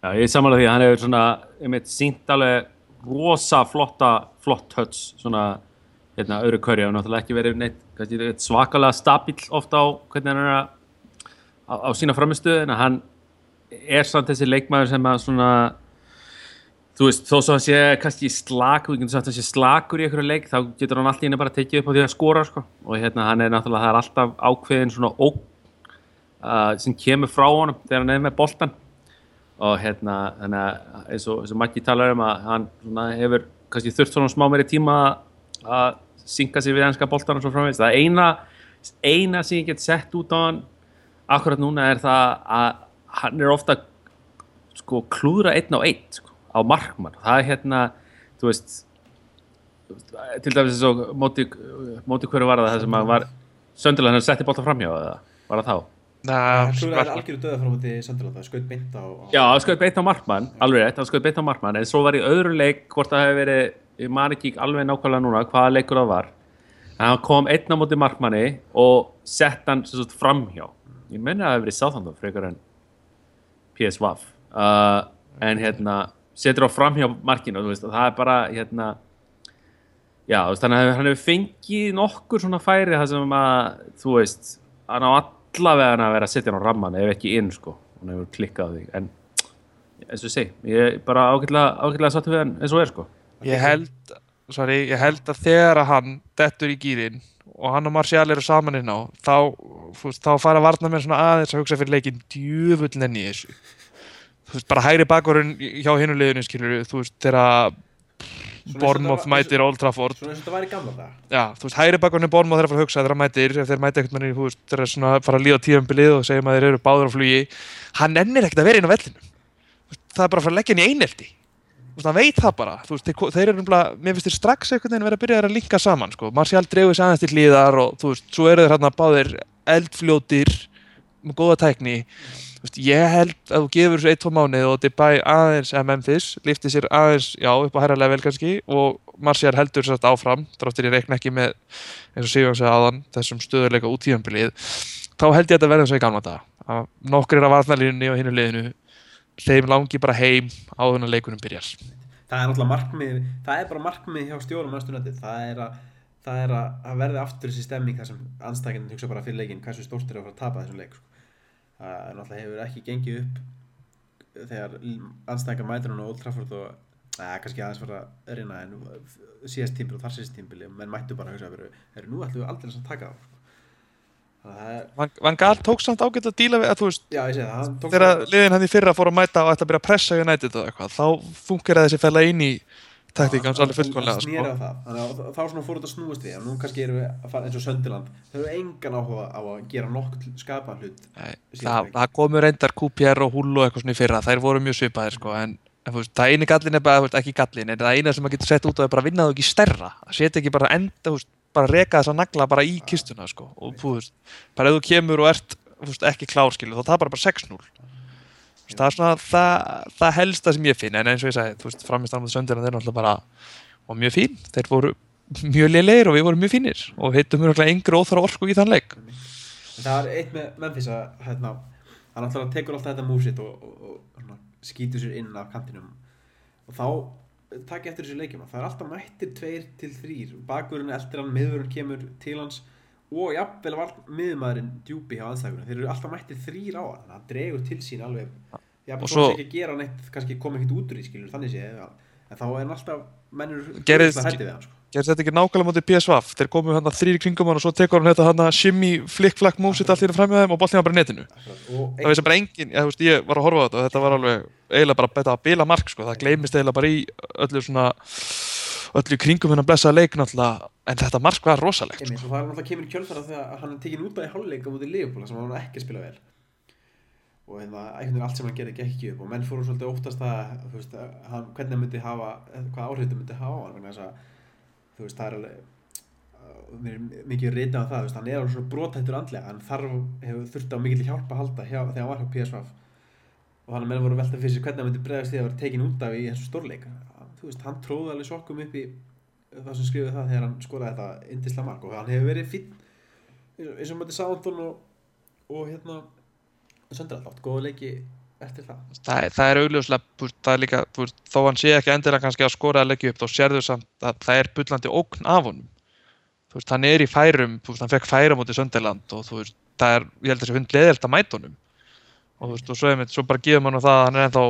Já, ég er samanlega því að hann hefur svona, ég meit, sínt alveg rosa flotta, flott höts svona, hérna, öðru hverju. Og náttúrulega ekki verið neitt, neitt svakalega stabíl ofta á hvernig hann er að á, á sína framistu, en hann er samt þessi leikmaður sem að svona þú veist, þó svo að sé kannski slak, við getum sagt að sé slakur í einhverju leik, þá getur hann alltaf inn bara að tekið upp á því að skora, sko, og hérna hann er náttúrulega, það er alltaf ákveðin svona óg uh, sem kemur frá honum þegar hann er með boltan og hérna þannig að eins og, og Maggi talar um að hann svona, hefur kannski þurft svona smá meiri tíma að synka sig við ennska boltan og svo framvegist það eina, eina sem ég get sett út á hann akkurat núna er það að hann er ofta sko klúðra einn á einn sko, á markmann það er hérna, þú veist til dæmis eins og móti, móti hverju var það það sem að var söndilega hann setti boltan framhjá eða var það þá? Næ, Klúður er algjörðu döða frá mútið Sönderland, það skaut beint á... á Já, hann skoði beint á markmann, alveg rétt, hann skoði beint á markmann, en svo var í öðru leik, hvort það hefði verið, ég man ekki alveg nákvæmlega núna hvaða leikur það var, en hann kom einn á móti markmanni og sett hann sagt framhjá. Ég menna að það hefði verið Southampton frekar en PSV. Uh, en hérna, setur á framhjá markinu veist, það er bara hérna já, veist, þannig að hann hefur fengið nokkur svona færi það sem að þú veist, hann á allavega að vera að setja hann á ramman ef ekki inn sko, hann hefur klikkað því en eins og segi, ég er bara ágætlega sattu við hann eins og er sko. Ég held, sorry, ég held að þegar að hann dettur í gýrin og hann og Martial eru saman inn á þá, veist, þá fara varna mér svona aðeins að hugsa fyrir leikin djöfullin í þessu veist, bara hægri bakvarun hjá hinu liðinu skilur þú veist, þegar var- mætir Old Trafford. Svona eins og þetta var í gamla dag. já, þú veist, hægri bakvarun Bournemouth þeir að fara að hugsa hann mætir, ef þeir mæti eitthvað manni, þú veist, þeir eru svona fara að líða tíðanbilið og segjum að þeir eru báður á flugi hann ennir ekkert að vera inn á vellinu það er bara að fara að leggja hann í einelti. Þú veist, hann veit það bara. Þú veist, þeir, þeir eru nefnilega, mér finnst þeir strax einhvern veginn vera að byrja að linka saman, sko. Martial dreifur sig aðeins til hlýðar og veist, svo ég held að þú gefur þessu 1-2 mánuð og Debay aðeins, Memphis lifti sér aðeins, já, upp á herra level kannski og Martial heldur sér áfram dráttir ég reikna ekki með, eins og Sigjón segði áðan, þessum stöðuleika út tíðanbilið þá held ég að þetta eins og í gamla dag að nokkur er að varnalínunni og hinu liðinu þeim langi bara heim en að leikunum byrjar Það er náttúrulega markmið, það er bara markmið hjá stjórum næstu nætti. Það er að, það er að, verði aftur þessi stemming þar sem anstækinn hugsa bara fyrir leikinn hversu stórt er að fara að tapa þessum leik. Það náttúrulega hefur ekki gengið upp þegar anstækka mætur hann á Old Trafford og Nei, kannski aðeins fara að reyna en síðast tímbil og þar síðast tímbil menn mættu bara að hugsa að vera, er nú ætlum við aldrei að taka það það Van, Gaal tók samt ágætt að díla við að þú veist, já segi það þegar það- liðin hann í fyrra fór að mæta og ætti að byrja að pressa United og eitthvað, þá funkar þessi fella inn í taktík hans alveg fullkonlega sko. það. Þannig að þá svona fór þetta að snúast við og nú kannski erum við að fara eins og Söndiland þau eru engan áhuga á að gera nokk skapa hlut það, það komu reyndar QPR og Hull og eitthvað svona í fyrra, þær voru mjög svipaðir sko, en, það eini gallin er bara, ekki gallin, en það eina sem maður getur sett út á er bara að vinna þú ekki stærra, setja ekki bara enda, veist, bara reka þessa nagla bara í kistuna sko, og þú veist, bara ef þú kemur og ert, veist, ekki klárskilu, þá tapar bara 6-0 Þú veist, það er svona það, það helsta sem ég finn, en eins og ég sagði, þú veist, framist ánum söndir þeir náttúrulega bara, og mjög fín. Þeir voru mjög leilegir og við vorum mjög fínir og heitum mjög yngri óþara orku í þann leik. En það er eitt með Memphis að hérna, hann alltaf tekur alltaf þetta músitt og, og, og svona, skýtur sér inn af kantinum. Og þá takk eftir þessu leikjum það er alltaf mættir tveir til þrýr bakurinn eldir hann, miðurinn kemur til hans og jafnvel var miðumæðurinn djúpi hjá anstækunum, þeir eru alltaf mættir þrýr á hann, þannig að hann dregur til sín alveg jafnvel Og svo ekki gera neitt, kannski koma ekkert út úr í skilur þannig sé, en þá er hann alltaf mennur Gerðist- hætti við hann sko. Gerði þetta ekki nákvæmlega mútið PSV þeir komu hann þrýri kringum hann og svo tekur hann þetta hann shimmy flick-flack músitt allt í hann framið þeim og boltið hann bara í netinu það veist bara engin, ég, veist, ég var að horfa á þetta og þetta var alveg eiginlega bara þetta að bila mark sko. það gleymist eiginlega bara í öllu svona öllu í kringum hennar blessaða leik náttúrulega en þetta mark var rosalegt sko. það er náttúrulega kemur í kjölfara þegar hann er tekin út af í hálfleika mútið Leopold sem hann ekki að spila vel og hérna, einhvern veginn allt sem hann gerði gekk ekki upp og menn fóru svolítið að óttast að, að hann, hvernig hann myndi hafa hvað áhrif þetta myndi hafa á hann að þú veist, það er alveg uh, mér er mikið ritað á það, þú veist, hann er alveg svona brotættur andlega, hann þarf, hefur þurft á mikill hjálp að halda hjá, þegar hann var hjá PSV og þannig að menn voru að velta fyrir sér hvernig hann myndi bregðast því að vera tekin út af í þessu stórleik þú veist, hann tróði alveg sokkum upp í það sem skrifið það þegar hann skoraði þetta indisla mark. Og hann hefur verið fín eins og mætti Sándón og, og hérna Söndrall átt góða leiki eftir það það, það er augljóslega það er líka, þó hann sé ekki endilega kannski að skora að leggja upp þá sérðu samt að það er bullandi ógn af honum. Þú veist, hann er í færum þú veist, hann fekk færum út í Sönderland og þú veist, það er, ég held að þessi hund leðilt að mæta honum. Og þú veist, og svo, einmitt, svo bara gefum hann á það að hann er ennþá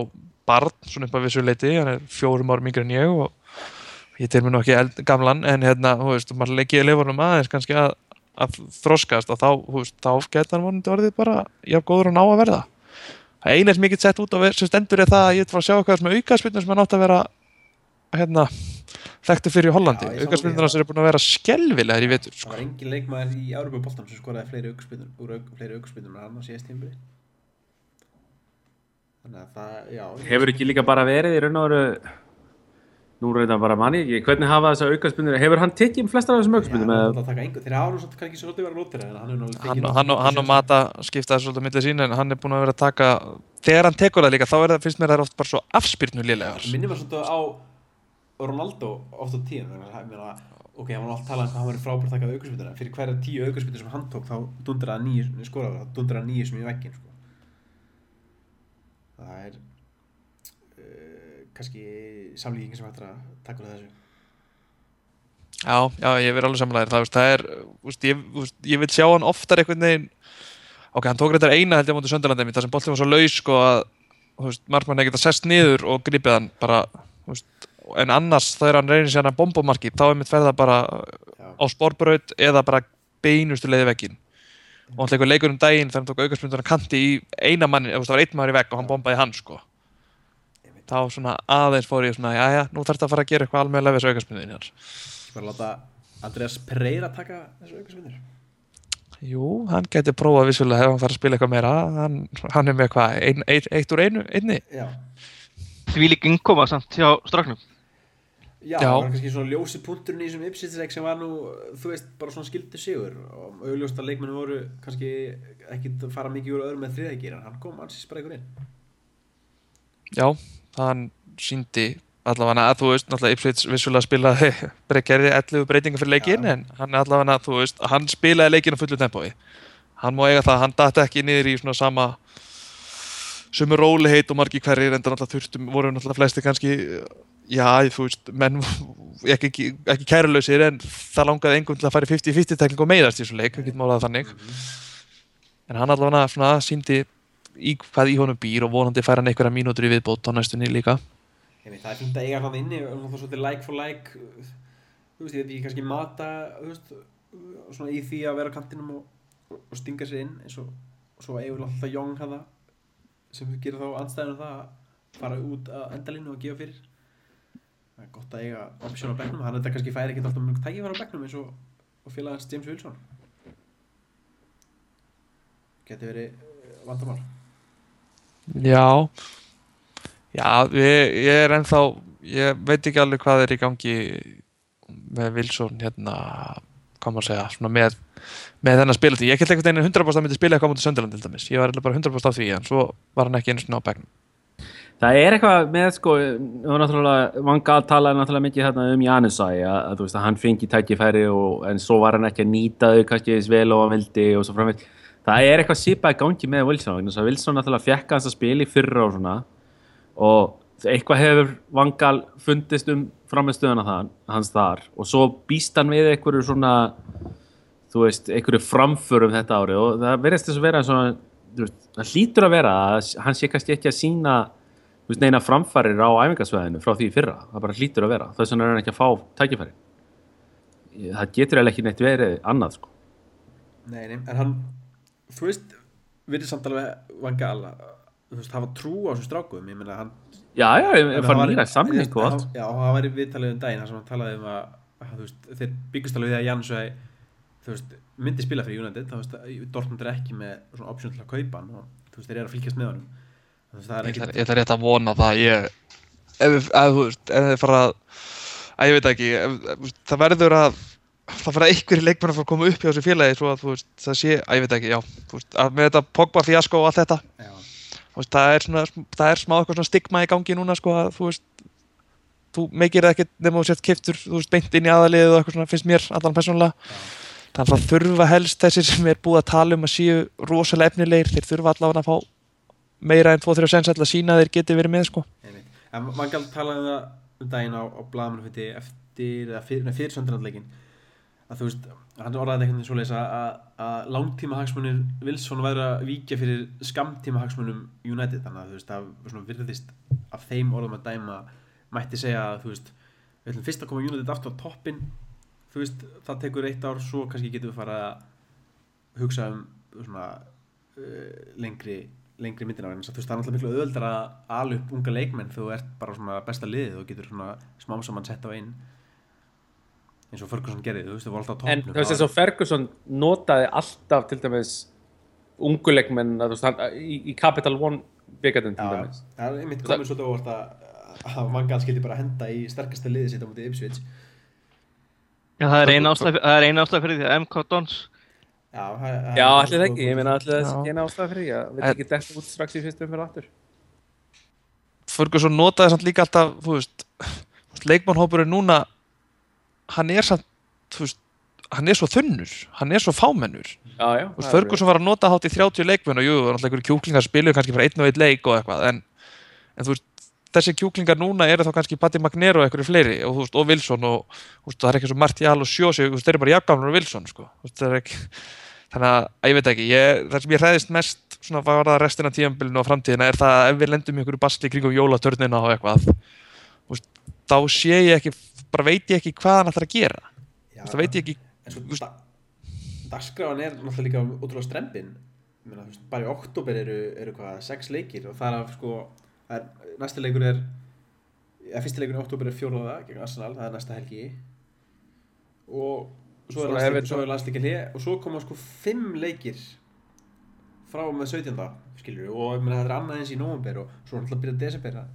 barn, svona upp að vissu leiti hann er fjórum árum yngri en ég og ég til mér nú ekki gamlan en hérna, þú veist, maður leikið leifunum aðeins kannski að, að þroskast og þá, þú veist, þá geta hann vonandi orðið bara jafn góður og ná að verða það eina sem ég get sett út á ver- sem stendur er það að ég ætla að sjá eitthvað sem aukaspilnum sem hann átt að vera hérna, þekktu fyrir í Hollandi. Líka hans eru búin að vera skelvilegar í vetur það sko. var engin leikmaður í Európa-boltan sem skoraði fleiri aukspilnum úr auk, fleiri aukspilnum en hann á síðast tímbli þannig að það, já. Hefur ekki líka bara verið í raun og veru Nú reynda bara manni ekki Hvernig hafa þessa aukaspinnur Hefur hann tekið flestar af þessum Já, aukaspinnum hann að taka engu, þeir hafa nú samt kannski svolítið verið að nota en hann hann, hann, og- hann og Mata skipta þessu svolítið millir sín en hann er búin að vera að taka þegar hann tekur það líka þá er það, finnst mér það er oft bara svo afspyrnu lélegar. Minnir maður svolítið á Ronaldo oft á tíðan þannig að ég meina, ok, hann var alltaf talað um hvað hann var frábært að taka aukarspinduna fyrir hverja tíu aukarspindur sem hann tók kannski samlíking sem hættir að taka úr þessu. Já, já, ég verð alveg samlæðir það, það er, veist, ég, veist, ég vil sjá hann oftar einhvern veginn. Ok, hann tók reyndar eina held ég á móti Sönderlandið það sem boltið var svo laus sko að markmann hefði getað sest niður og gripið hann bara, veist, en annars þegar hann reynir sér hann bombomarki þá er mitt ferða bara Já. á sporbraut eða bara beinustu leiði veggin og hann leikur um daginn þegar hann tók aukarspundurinn kanti í eina manni, það var einn maður í vegg og hann bombaði hann sko þá svona aðeins fór ég svona, já já, nú þarf þetta að fara að gera eitthvað alveg þessu aukarspundurinn hér bara láta Andreas Pereira taka þessu aukasmyndir Jú, hann geti prófað vissulega ef hann fara að spila eitthvað meira. Hann, hann er með hvað, ein, ein, eitt úr einu einni. Já, Því lík innkoma samt hjá stráknum. já, Já. það var kannski svona ljósi punkturinn í þessum Ipsitsleik sem var nú, þú veist, bara svona skildi sigur. Og augljóst að leikmennu voru kannski ekki að fara mikið úr öðrum með þriðækir en hann kom ansins bara einhver inn. Já, hann síndi allavega að þú veist, náttúrulega Ipswich vissulega spilaði (laughs) gerði 11 breytingar fyrir leikinn Já. en hann allavega að þú veist, hann spilaði leikinn á fullu tempói. Hann má eiga það, hann datt ekki niður í svona sama sömu róliheit og margi hverjir enda náttúrulega þurftum, voru náttúrulega flesti kannski já, þú veist, menn ekki, (laughs) ekki, ekki kærulausir en það langaði engum til að fara í 50-50 tekning og meiðast í þessu leik, við getum málaði þannig en hann allavega svona síndi í hvað í honum býr og vonandi fær hann einhverja mínútur í viðbót á næstunni líka. Heimi, það er fínt að eiga hann inni og náttúrulega svolítið like for like þú veist, ég veit ekki kannski mata veist, svona í því að vera á kantinum og, og stinga sér inn eins og, og svo eigur alltaf Young hafa sem gerir þá andstæðinu það að fara út að endalínu og gefa fyrir. Það er gott að eiga option á bekknum, hann þetta kannski færi ekkert alltaf mjög tækifæra á bekknum eins og, og félagans James Wilson. Geti verið eh, vandamál Já. Já, ég, ég er ennþá ég veit ekki alveg hvað er í gangi með Wilson hérna, hvað maður að segja svona með, með þennan spilati ég held ekkert einu 100% að myndi spila eitthvað mútið Sönderland til dæmis, ég var bara 100% af því en svo var hann ekki einu svona á bekknum. Það er eitthvað með sko, og náttúrulega, Vanga talaði náttúrulega mikið þarna um Janusæ að, að, þú veist, að hann fengi tækifæri og, en svo var hann ekki að nýta þau kannski eins vel og hann vildi og svo framveit. Það er eitthvað sipað í gangi með Wilson, Wilson náttúrulega fekk hans að spila í fyrra og svona. Og eitthvað hefur Vangal fundist um framistöðuna hans þar. Og svo býst hann við einhverju svona, þú veist, einhverju framförum þetta ári og það verðist þess að vera svona, veist, það hlýtur að vera að hann sé kannski ekki að sína veist, neina framfærir á æfingasvæðinu frá því fyrra, það bara hlýtur að vera. Þess vegna er hann ekki að fá tækifæri. Það getur eiginlega ekki neitt verið annað sko. Nei, en hann, þú veist, við samt alveg vanga alla, þú veist, hafa trú á þessum strákum, ég meina hann já, já, ég hann fann nýra samning og allt Já, og það var í viðtalið um daginn, þar sem hann talaði um að, að þú veist, þeir byggust alveg við að Jansvæ, þú veist, myndi spila fyrir United, þá veist, Dortmund er ekki með svona option til að kaupa hann og þú veist, þeir eru að fylgjast með er ég ætla, ekki, ég ætla rétt að vona það ég, ef, þú veist, ef þið fara að að ég veit ekki ef, ef, það verður að það verður einhverju leikmenn að fara að koma upp hjá þessu félagi svo að veist, það sé, að ég veit ekki, já veist, með þetta Pogba fiasko og allt þetta já, veist, það, er svona, það er smá eitthvað stigma í gangi núna sko að þú veist þú meikir það ekkert nema þú sett kiftur þú veist, beint inn í aðaliðið og eitthvað svona finnst mér allan persónulega. Þannig að þurfa helst þessir sem er búið að tala um að séu rosalega efnilegir, þeir þurfa allavega að fá meira en 2-3 sens að sína þeir geti verið með sko. En Vangal talaði um það um daginn á, á blaðmann fyrir, eftir, eða fyrir, fyrir söndranleikin, að þú veist, hann orðaði eitthvað svo leysa að, langtíma hagsmunir Wilson væri að víkja fyrir skamtíma hagsmunum United, þannig að þú veist, að svona virðist af þeim orðum að dæma mætti segja að þú veist, við ætlum fyrst að koma United aftur á toppin, þú veist, það tekur eitt ár, svo kannski getum við fara að hugsa um svona uh, lengri lengri myndina. Vegna þess að þú veist það er náttúrulega miklu auðveldar að upp unga leikmenn. Þú ert bara svona besta liðið og getur svona smám saman sett á inn eins og Ferguson gerði, þú veist, það var alltaf á en toppnum. þú veist eins og Ferguson notaði alltaf til dæmis unguleikmenn að, þú veist, hann, í, í Capital One byggandinn til dæmis. Það er einmitt komið svolítið óvart að, að Vangal skildi bara henda í sterkasta liðið sitt á mútið Ipswich. Já, það er eina er ástæð fyrir því að MK Dons Já, það- já, það- allir það ekki, ég meina allir það ekki eina ástæða fyrir því að við ekki dætt út strax í fyrstum fyrir aftur. Ferguson notaði samt líka alltaf þú veist, þú veist, leikmannhópurinn núna hann er samt þú veist, hann er svo þunnur hann er svo fámennur. Ferguson var að nota hátt í 30 leikmenn og jú, það var náttúrulega einhverju kjúklingar spiluðu kannski bara einn og einn leik og eitthvað en, en veist, þessi kjúklingar núna eru þá kannski Patti Magnero og einhverju fleiri og, veist, og Wilson og veist, það er ekki svo Martial og Sjósi, þeir eru bara jafngamlar og Wilson sko. Er ekki (laughs) þannig að, ég veit ekki, ég, það sem ég hræðist mest svona var það restina af tíðanbylinu og framtíðina er það að ef við lendum í einhverju basli kringum jólatörnina og eitthvað þá sé ég ekki bara veit ég ekki hvað hann ætlar að gera Já, það veit ég ekki En svo, da, dagskráin er náttúrulega líka ótrúlega strempin. Ég meina, veist, bara í oktober eru, eru hvað, sex leikir og það er sko, það er, næsti leikur er, eða fyrsti leikur í oktober er fjóraða gegn Arsenal, það er næsta helgi. Og svo er, landsleik, Everton. svo landsleikir hlið og svo koma sko fimm leikir frá með 17. skilur og ég meina, þetta er annað eins í nóvember og svo er náttúrulega að byrja desember að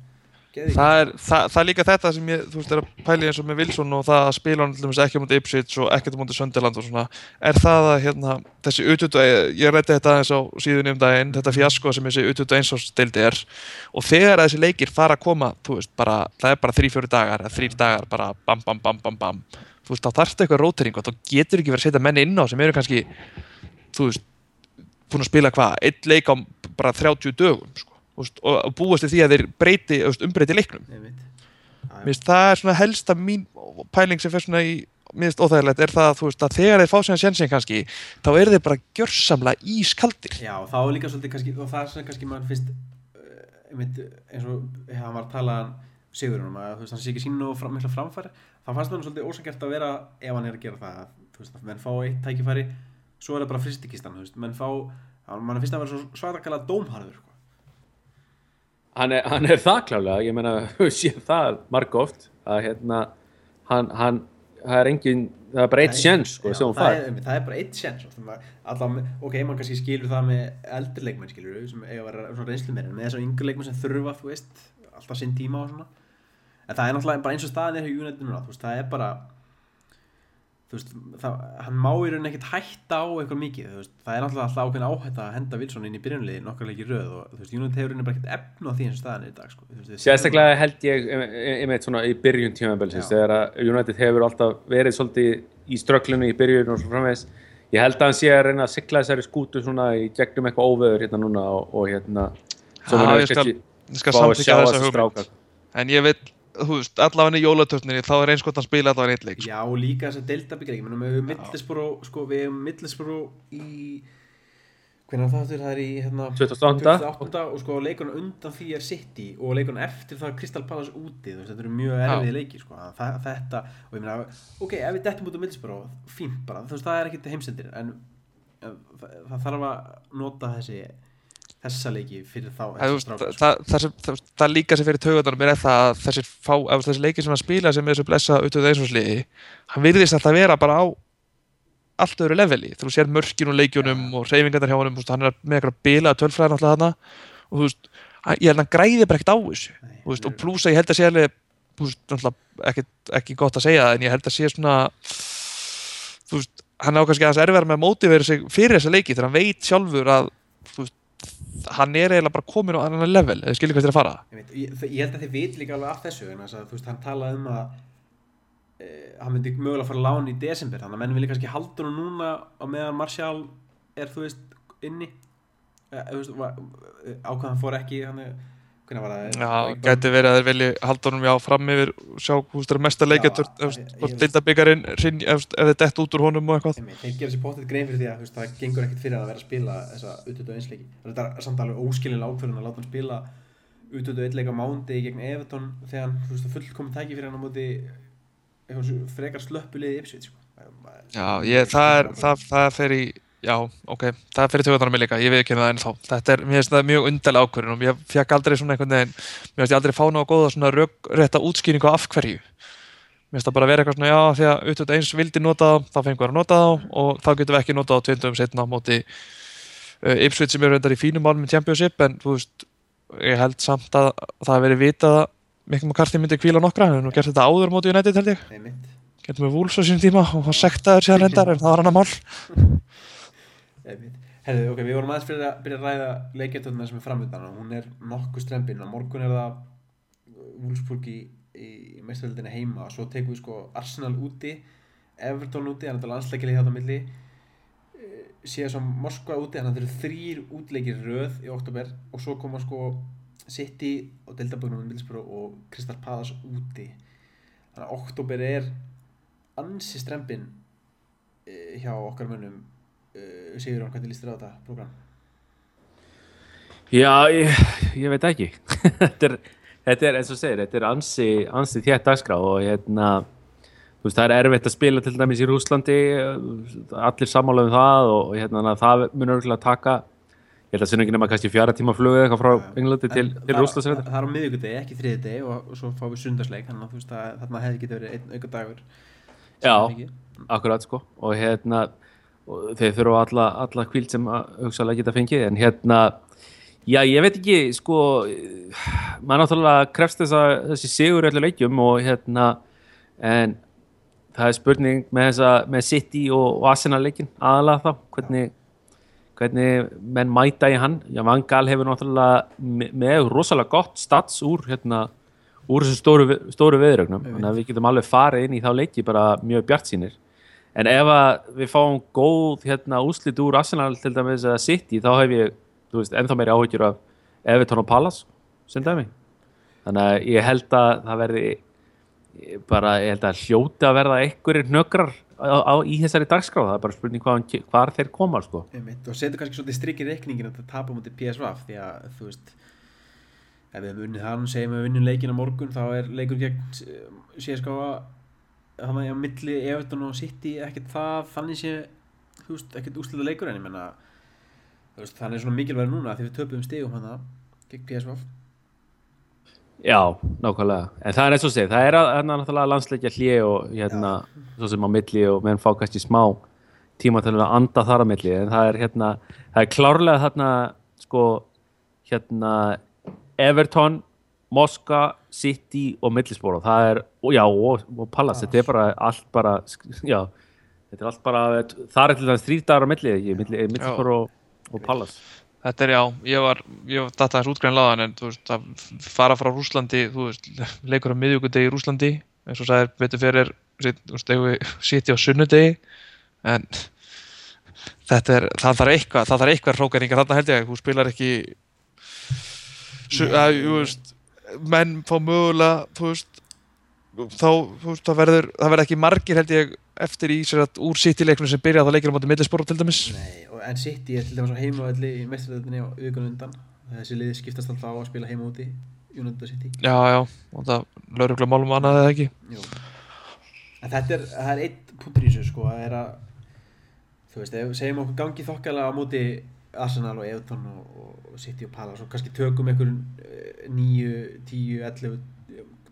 það er, það, það er líka þetta sem ég, þú veist, er að pæli eins og með Wilson og það að spila hann ekki á mútið Ipswich og ekkert á mútið Sönderland og svona, er það að hérna, þessi ututu, ég rætti þetta aðeins á síðunni um daginn, þetta fjasko sem þessi ututu einsástildi er og þegar þessi leikir fara að koma, þú veist, bara það er bara þrý, fjóri dagar, þrýr dagar bara bam, bam, bam, bam, bam þú veist, þá þarftu eitthvað rótering og þá getur ekki verið að setja menni inn á sem eru kannski, þú veist búin að spila hvað, einn leik á bara 30 dögum, sko og og búast til því að þeir breyti, umbreyti leiknum. Mér finnst það er svona helsta mín pæling sem fer svona í mér finnst óþægilegt er það veist að þegar þeir fá sig að sjensin kannski þá eru þeir bara gjörsamlega ískaldir. Já, þá er líka svolítið kannski, og það er svona kannski mann finnst uh, einmitt, eins og hann var að tala Sigurunum að þú veist, hann sé ekki sín og fram, mikla framfæri þá fannst hann svolítið ósangert að vera ef hann er að gera það, að, þú veist, að menn fá eitt tækifæri, svo er það bara fristikistan, þú veist, menn fá, hann- mann finnst að vera svo svartakala dómharður, sko. Hann er, hann er það klálega, ég meina (laughs) við séum það margóft að hérna hann, hann, það er engin það er bara eitt sjens sko, það, það er bara eitt sjens ok, mann kannski skilur það með eldri leikmenn skilur sem eiga að vera reynslu meira með þessar yngri leikmenn sem þurfa, þú veist alltaf sinn tíma og svona. En það er náttúrulega bara eins og staðin er hjá United núna þú veist, það er bara veist, það, hann má í rauninni ekkert hætta á eitthvað mikið, veist, það er náttúrulega alltaf ákveðin áhætta að henda Wilson inn í byrjunliði nokkar leiki í röð og þú veist, United hefur rauninni bara ekkert efn á því eins og staðin er í dag, sko, sérstaklega held ég einmitt svona í byrjun tímabelsins þegar að United hefur alltaf verið svolítið í strögglinu í byrjun og svo framvegis. Ég held að hann sé að reyna að sigla þessari skútu svona í gegnum eitthvað óveður hérna núna og, og hérna Já, ég skal, ég skal að samþykja þessa þessa en ég veit, þú veist, allavega í jólatörninni þá er eins gott að spila allavega einn leik sko. Já, og líka þess að delta byggja leik, við hefum Middlesbrough, sko, við hefum Middlesbrough í, hvernig það þurr, það er í, hérna, 28. 28. og sko leikurinn undan því er City og leikurinn eftir það er Crystal Palace úti, þú veist, þetta eru mjög erfiði leiki, sko, að það, þetta, og ég meina, ok, ef við dettum út á Middlesbrough, fínt bara, þú veist, það er ekkert heimsendir, en, en það, það þarf að nota þessi, þessa leiki fyrir þá, Það, það, það, það, það líka sem fyrir taugatunum er það að þessir, leikir sem hann spila sem er þessu blessa auðvitað einsvarsliði hann virðist alltaf vera bara á allt öðru leveli, þú sér mörkin og leikjunum og reyfingarnar hjá honum, hann er með eitthvað bila tölfræðin alltaf hana og þú veist, hann- ég held að hann græði bara ekkert á þessu. Nei, veist, hann og er- plúsa ég held að sé alveg ekki, ekki gott að segja það en ég held að sé svona þú veist, hann á kannski aðeins erfiðar með að mótivera sig fyrir þessa leiki þegar hann veit sjálfur að veist, hann er eiginlega bara komin á annan level eða skilur hvað þér að fara? Ég, veit, ég, ég held að þið veit líka alveg af þessu að þú veist, hann talaði um að e, hann myndi mögulega fara að lána í desember þannig að menn vilja kannski halda hann núna á meðan Martial er þú veist inni. E, e, ákvæðan fór ekki hann er, hvernig var það? Já, gæti verið að þeir vilji halda honum já fram yfir og sjá er mesta hvort deildabyggarinn hrinn- ef þeir dett út úr honum og eitthvað. Þeir gera sér potið grein fyrir því að það gengur ekkert fyrir að vera að spila þessa utötu einsleiki þetta er samt alveg óskilin ákvörðun að láta hann spila utötu einsleika mándi gegn Everton þegar hann fullkomið tæki fyrir hann á móti frekar slöppuliði Ipsveit sko. Já, það fer í já, ok, það fer í tökutunum mig líka. Ég veit ekki það ennþá, þetta er, mér finnst það mjög undarlega ákvörðin og ég fekk aldrei svona einhvern veginn mér finnst ég aldrei fá ná góða svona rökrétta útskýringu af hverju. Mér finnst það bara vera eitthvað svona, já, því að auðvitað eins vildi nota þá, þá fengur að nota þá og þá getum við ekki nota þá tvindum setna á móti uh, Ipswich sem eru reyndar í fínum málum í Championship en þú veist, ég held samt að það hafi verið vitað að Mikkel McCarthy myndi kvíla nokkra, hefur nú gert þetta áður á móti United held ég, Einmitt. getum við Wolves á sín tíma og hann sektaður síðan reyndar en það var hann að mál. Herðu, ok, við vorum aðeins fyrir að byrja að ræða leikjartöndina sem er framöndan og hún er nokkuð strempin og morgun er það Wolfsburg í, í meistaröldinni heima og svo tekum við sko Arsenal úti Everton úti, þannig að landsleikili hjá það milli. Síðan svo Moskva úti, þannig að það eru þrýr útleikir röð í oktober og svo koma sko City og Deildabögnum Middlesbrough og Crystal Palace úti. Þannig að oktober er ansi strempin uh, hjá okkar mönnum uh, Sigur hann hvernig líst þér á þetta program Já, ég, ég veit ekki. (laughs) Þetta, er, þetta er eins og segir þetta er ansi, ansi þétt dagskrá og hérna veist, það er erfitt að spila til dæmis í Rúslandi allir sammála um það og hérna það mun örgulega taka ég held að sinna ekki nema kannski fjara tíma flugu eitthvað frá Englandi til, til Rúslands það, það er á miðvíkudegi, ekki þriðudegi og, og svo fáum við sundarsleik þannig að að þarna hefði getið verið einn auka dagur Já, akkurat sko. Og hérna og þeir þurfa alla, alla kvíld sem að hugsaðlega geta fengið en hérna Já, ég veit ekki, sko, maður náttúrulega krefst þess að þessi sigur öllu leikjum og hérna, en það er spurning með þessa, með City og, og Arsenal leikin aðalega þá, hvernig, hvernig menn mæta í hann. Já, Van Gaal hefur náttúrulega með, með rosalega gott stats úr, hérna, úr þessu stóru, stóru viðrögnum, þannig að við getum alveg farið inn í þá leiki bara mjög bjart sínir. En ef við fáum góð, hérna, úslit úr Arsenal til dæmis að City, þá hef ég veist, ennþá meiri áhyggjur af Everton og Pallas sem dæmi þannig að ég held að það verði bara, ég held að hljóti að verða einhverjir hnökrar á, á, í þessari dagskráð, það er bara spurning hvað, hvað þeir koma sko. og setur kannski svolítið strikk í reikningin að það tapa mútið PSV því að þú veist ef við hefum unnið hann, segjum við unnið leikin á morgun þá er leikur gegn CSKA þannig að milli Everton og City ekkert það þannig sé, ekkert úslita leikur en ég menna þannig er svona mikilvæg núna því við töpum stegum hana gegn PSV Já, nákvæmlega. En það er eins og segið, það er að, náttúrulega landsleikja hlið og hérna, Já. svo sem á milli og menn fá kannski smá tíma til að anda þar á milli, en það er hérna það er klárlega þarna sko, hérna Everton, Moska City og Middlesbrough það er, já, og, og Pallas þetta er bara allt bara, já þetta er allt bara, það er til dæmis þrý dagar á milli, ekki, milli, Middlesbrough og, og Pallas Þetta er já, ég var, ég var data þess útgræn laðan en þú veist, að fara frá Rúslandi, þú veist, leikur á miðjögundegi í Rúslandi, eins og sæðir betur fyrir, þú veist, við sitja á sunnudegi, en þetta er, það þarf eitthvað, það þarf eitthvað hrókæringar, þarna held ég, þú spilar ekki, að, þú veist, menn fá mögulega, þú veist, þá, veist, það verður, það verður ekki margir held ég eftir í sér að úr City-leiknum sem byrja að það leikir á móti millispóru til dæmis. Nei, en City er til dæmis á heimavalli í mestraröðinni á vikunum undan. Þessi liði skiptast alltaf á að spila heima úti United City. Já, já, og það lauruglega málum annað eða ekki? Jú. En þetta er, það er eitt punktur í þessu sko, það er að þú veist, ef segjum okkur gangi þokkala á móti Arsenal og Everton og, City og Palace og kannski tökum einhver 9, 10, 11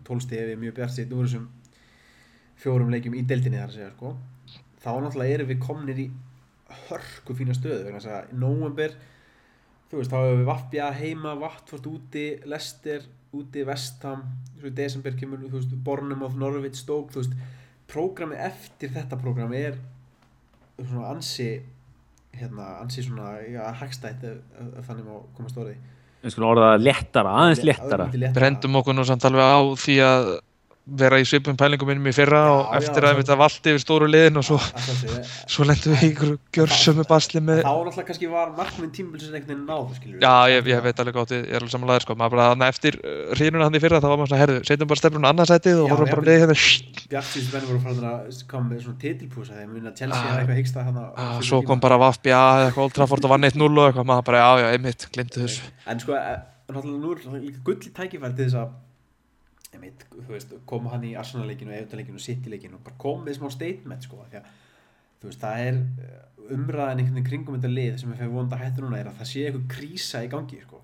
12 stefi mjög bjart sitt úr þessum fjórum leikjum í deildinni þar að segja sko. þá náttúrulega erum við komnir í hörku fína stöðu vegna þess að í nógumber þú veist þá hefur við Vafbja heima, Vatford úti Lester úti, Vestham svo í desember kemur, þú veist, Bornum Norvits, Stoke, þú veist prógrami eftir þetta prógrami er svona ansi hérna, ansi svona, hagstætt þannig má komast orði. Við skulum orða léttara, aðeins léttara. Brendum okkur nú samt alveg á því að vera í svipum pælingum minnum í fyrra já, og eftir já, að við valdi yfir stóru liðin og svo, svo lendum við í einhverju gjörsömu basli með þá náttúrulega kannski var markminn tímbilsins einhvern veginn náðu já ég, ég veit alveg gátt, ég er alveg samanlegaður sko. maður bara eftir hrínuna hann í fyrra þá var maður svona herðu, setjum bara stefnum á annarsætið og horfum bara liðið hérna. Bjartins venni voru farin að koma með svona titilpúsa þegar minna Chelsea hefði eitthvað hyggsta hann einmitt, að veist, koma hann í Arsenal-leikinu og Everton-leikinu og City-leikinu og bara koma með smá statement sko, að veist, það er eh, umræðan einhvern veginn kringum þetta lið sem við fyrir vonda hættu núna er að það sé eitthvað krísa í gangi sko.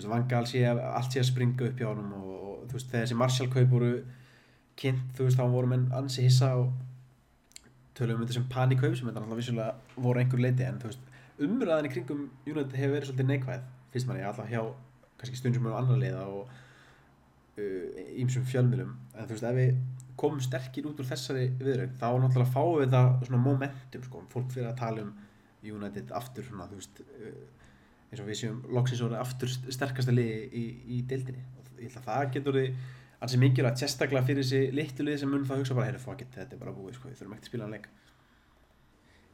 Vangal sé að allt sé að springa upp hjá hann og, og veist, þessi Marshall-kaup voru kynnt þú veist þá voru menn ansi hissa og tölum um þetta sem panikaup sem þetta náttúrulega vissulega voru einhver leiti en umræðan í kringum United hefur verið svolítið neikvæð fyrst manni alltaf hjá kannski stundum með annar liða og ímsum uh, fjölmjölum en þú veist ef við komum sterkir út úr þessari viðrögn þá náttúrulega fáum við það svona momentum sko, fólk fyrir að tala um United aftur svona þú veist uh, eins og við séum loksins orðið aftur sterkasta liði í, í deildinni. Og ég held að það getur orðið alls mikilvægt sérstaklega fyrir þessi litlu lið sem mun það hugsa bara, heyrðu it, þetta er bara búið sko, við þurfum ekki að spila hann leik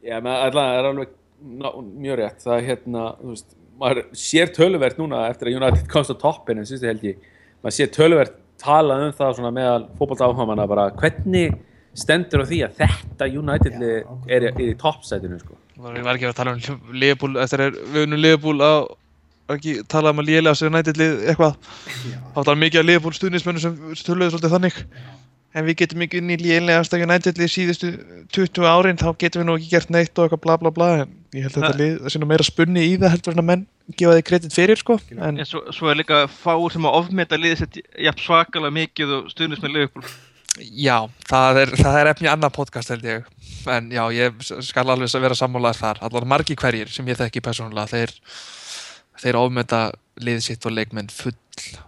Já, menn alltaf er alveg ná, mjög rétt. Það er hérna, þú veist maður sér töluvert núna eftir að United komst á toppin en síðustu helgi, maður sér töluvert talað um það svona meðal fótbolta áhamanna bara hvernig stendur á því að þetta United lið Já, er, er í toppsætinu sko. Ég var ekki að tala um Leopold, eftir er við unum Leopold að var ekki talað um að lélega sig United lið eitthvað. Já, þá var mikið að Leopold stuðnismennu sem töluðu svolítið þannig en við getum ekki inn í lélegasta United lið síðustu 20 árin þá getum við nú ekki gert neitt og eitthvað bla bla bla. En ég held að þetta lið það sé nú meira spunni í það heldur en að menn gefa þig kredit fyrir sko. En En svo, svo er líka fáur sem að ofmeta liðið sitt jafn svakalega mikið og stuðnist með Liverpool. já, það er, það er efni annað podcast held ég. En já, ég skal alveg vera sammálaðar þar. Allar margi hverjir sem ég þekki persónulega þeir, þeir ofmeta lið sitt og leikmenn full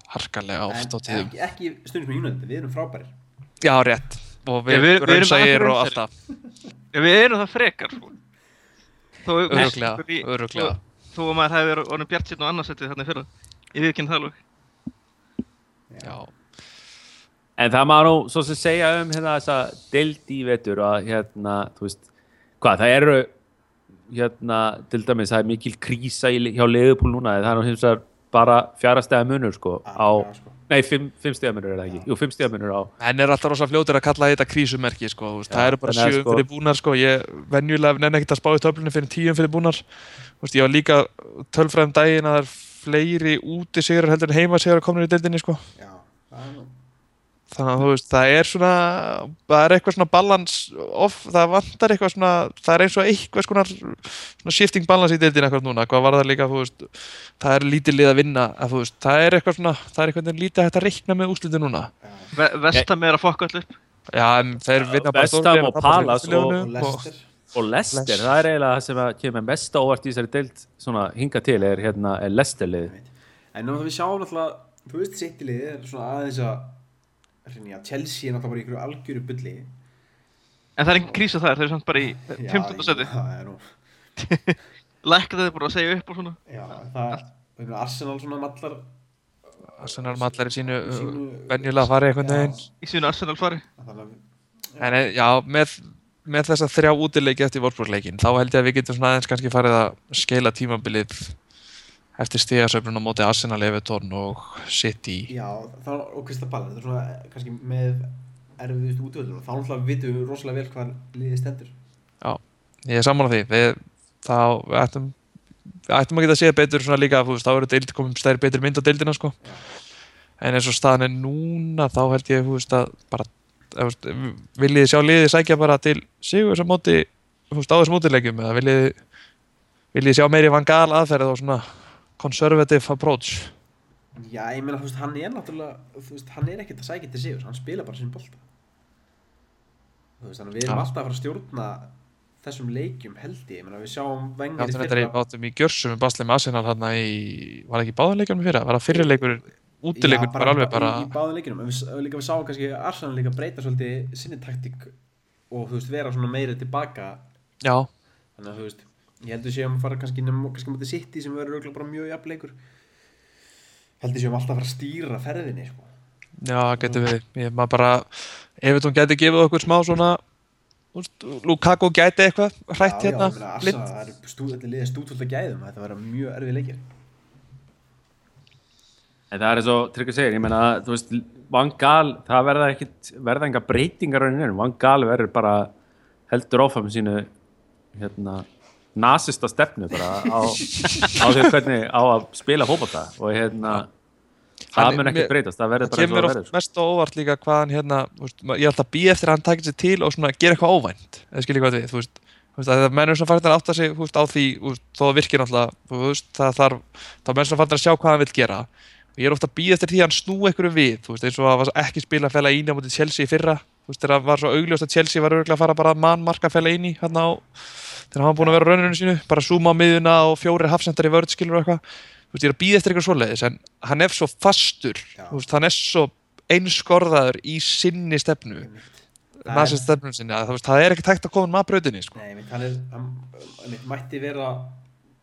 harkalega oft á tíðum. ekki, ekki stundum með United, við erum frábærir Já, rétt. Og við, við- við raunsægir og alltaf. En við erum það frekar, sko. Þó, Örugglega, í- örugglega. Þó, þó að maður verið orðin bjart sérn og annarsettið þarna í fyrra. Ég við ekki það alveg. Já. En það maður nú svo sem segja um hérna þessa deild í vetur að hérna, þú veist, hvað, það eru hérna, til dæmis, það er mikil krísa hjá Leifupúl núna, það er nú hins vegar bara fjara stega munur, sko, á, Algjörlega, sko. Nei, fimm, fimm stega munur er það ekki, jú, fimm stega munur á, Henn er alltaf rosa fljótur að kalla þetta krísumerki, sko. Já, það eru bara að sjöum sko- fyrir búnar, sko. Ég venjulega nenni ekkert að spá í töflunni fyrir tíum fyrir búnar. Þú veist, ég var líka tölfræðum daginn að það er fleiri úti sigrar heldur en heima sigrar komnir í deildinni, sko. Já, það er nú Þannig að þú veist, það er svona, það er eitthvað svona balans off, það vantar eitthvað svona, það er eins og eitthvað svona, svona shifting balance í deildin eitthvað núna, hvað var það líka, þú veist, það er lítið lið að vinna, að þú veist, það er eitthvað svona, það er eitthvað lítið hægt að reikna með úslitin núna. Ve Vestam er að fokka allir upp. Já, þeir vinna bara Vestam og liðinu Og Leicester og Leicester, Leicester. það er eiginlega það sem að kemur mest á óvart í þessari deild, svona, hinga til, er hérna, er Leicester hreinja, Chelsea er náttúrulega bara í ykkur algjöru bulli En það er engin krísa þar, þeir eru samt bara í Já, 15. seti. Það er nú, (laughs) Lækka þeir bara að segja upp og svona. já, það það er Arsenal svona mallar Arsenal mallar í sínu, Sínu- venjulega að fara einhvern Já. veginn. Í sínu Arsenal fari. Að En eh, já, með, með þessa þrjá útileiki eftir Wolfsburg-leikin, þá held ég að við getum svona aðeins kannski farið að skeila tímabilið eftir stigasöfnun á móti Arsenal, Everton og City. Já, þá, og Krista Pallar, þetta er svona eh, kannski með erfiðust útvöldur og þá náttúrulega vitum við rosalega vel hvað liðið stendur Ég er saman á því. Við, þá ættum, ættum að geta að segja betur svona líka, þú veist, þá eru deild komum stærri betur mynd á deildina, sko. Já. En eins og staðan er núna, þá held ég, þú veist, að bara, veist, viljið sjá liðið sækja bara til sigur sem móti, þú veist, á þessum útilegjum, eða viljið viljið sjá meiri vangal aðferð og svona conservative approach. Já, ég meina, þú veist, hann er náttúrulega, þú veist, hann er ekkert að sækja til sigur, hann spila bara sín bolta. Þú veist, þannig að við erum Já. alltaf að fara að stjórna þessum leikjum held ég, ég meina, við sjáum Við vengir áttum þetta í, áttum í gjörsum við basli með Arsenal þarna í, var ekki báðanleikjum fyrir? Var það fyrirleikur, útileikur, bara alveg bara, Í, í báðum leikinum, en við, líka við sáum kannski Arsenal líka breyta svolítið sinni taktík og, þú veist, vera svona meira tilbaka, já, þannig að, þú veist, ég held við séum að fara kannski, nefnum, kannski mútið City sem verður örugglega bara mjög jafnleikur, held við séum alltaf að fara að stýra ferðinni, sko. já, getur við, ég maður bara, ef þú gæti gefið okkur smá svona, Lukaku gæti eitthvað hrætt Já, já, hérna, blind. Arsenal, það er stú, þetta liðið stútvöld að gæðum, þetta verður mjög erfið leikir. En það er eins og Tryggvi segir, ég meina, þú veist, Van Gaal, það verða ekkit, verða enga breytingar á henni, Van Gaal verður bara heldur áfram með sínu, hérna, nasista stefnu bara á, á því hvernig á að spila fótbolta og hérna, það mun ekki breytast, það verður Það bara eins og kemur það verður. sko. mest á óvart líka hvað hann hérna, veist, ég er alltaf að býja eftir að hann takir sér til og svona gera eitthvað óvænt, eða skilja hvað við, þú veist, að það mennur svona farið að átta sig, veist, á því, veist, þó það virkir náttúrulega, það þarf, þá mennur svona farið að sjá hvað hann vil gera og ég er ofta að býja eftir því að hann snú einhverju við, eins og að var ekki spila fæla íni á móti Chelsea fyrra, það var svo augljóst að Chelsea var örgulega að fara bara að mannmarka fæla íni hérna á, þegar hann var búin að vera rauninu sínu, bara zooma á miðuna og fjóri hafsendar í vörð, skilur og eitthvað, þú veist, ég er að býða eftir eitthvað svoleiðis en hann er svo fastur. Veist, hann er svo einskorðaður í sinni stefnu nasist stefnum sinni, að, veist, það er ekkert hægt að koma með brautinni sko. Nei, mitt, hann er, hann, mætti vera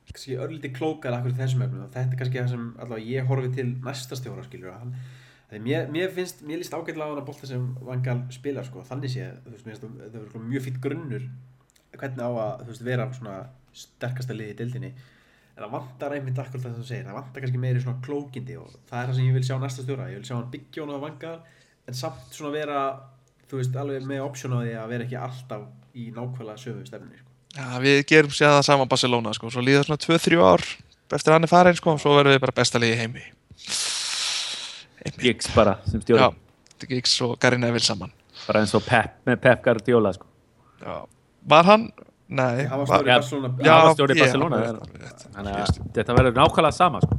kannski örlítið klókar akkur í þessum efnum. Og þetta er kannski það sem allavega ég horfi til næsta stjóra skilur að hann að mér, mér finnst, mér líst ágætlega á hann að bolta sem Vangal spilar sko, þannig sé finnst það- verður mjög fýtt grunnur hvernig á að, þú veist, vera svona sterkasta liði í deildinni en það vantar einmitt akkur það sem þú segir það vantar kannski meiri svona klókindi og það er það sem ég vil sjá næsta stjóra ég vil sjá hann byggja hún á vangar en samt svona vera þú veist alveg með option á því að vera ekki alltaf í nákvæmlega sömu stefnunni sko. Já, við gerum sér það saman Barcelona sko, svo líða svona 2-3 ár eftir hann er farin sko, og svo verðum við bara besta liði í heimi. Giggs bara sem Já, þetta er ekki svo Gary Neville saman. bara eins og Pep með Pep Guardiola sko. Já. Var hann? Nei. hann var stjóri í Já. Barcelona Já, hann var stjóri í Barcelona, þannig að þetta verður nákvæmlega sama sko.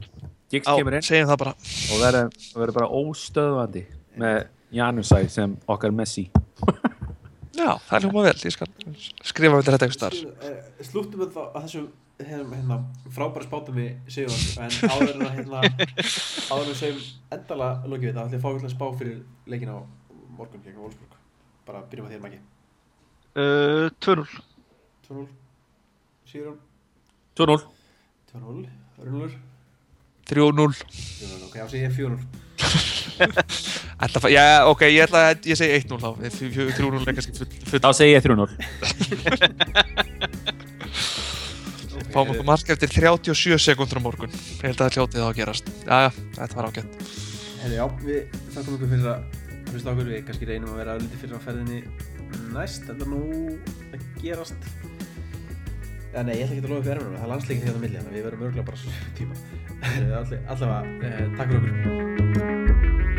Giggs kemur inn segjum það bara. og verður, verður bara óstöðvandi með Janusæ sem okkar Messi (laughs) Já, það er hljóma vel, ég skal skrifa undir þetta eitthvað starf. Eh, slúttum við þá að þessu hérna, hérna, frábæra spátum við Sigurðan en áður en að hérna, (laughs) áður en við segjum endala lokið við það ætlum ég að fá eitthvað spá fyrir leikin á morgun gegn Wolfsburg bara byrjum að þér mæki Uh, 2-0. 2-0 Sigurðan 2-0 2-0 Rúnur 3-0. 4-0 ok, þá segir ég 4-0 (laughs) Ætla, að fa- já, ok, ég ætla að, ég segi 1-0 þá. 3-0 er kannski full, þá segi ég 3-0 (laughs) Fáum okkur mark eftir 37 sekundur á morgun. Ég held að það hljótið þá að gerast. Já, já, þetta var ágætt. Herri, já, við þakkum okkur fyrir að hlusta okkur, við kannski reynum að vera lítið fyrir á ferðinni næst, þetta nú að gerast. Já, nei, ég ætla ekki að lofa fyrir erfinum, það er landsleikin hérna milli, við verum örgulega bara tíma. (laughs) Allavega, eh, takk fyrir okkur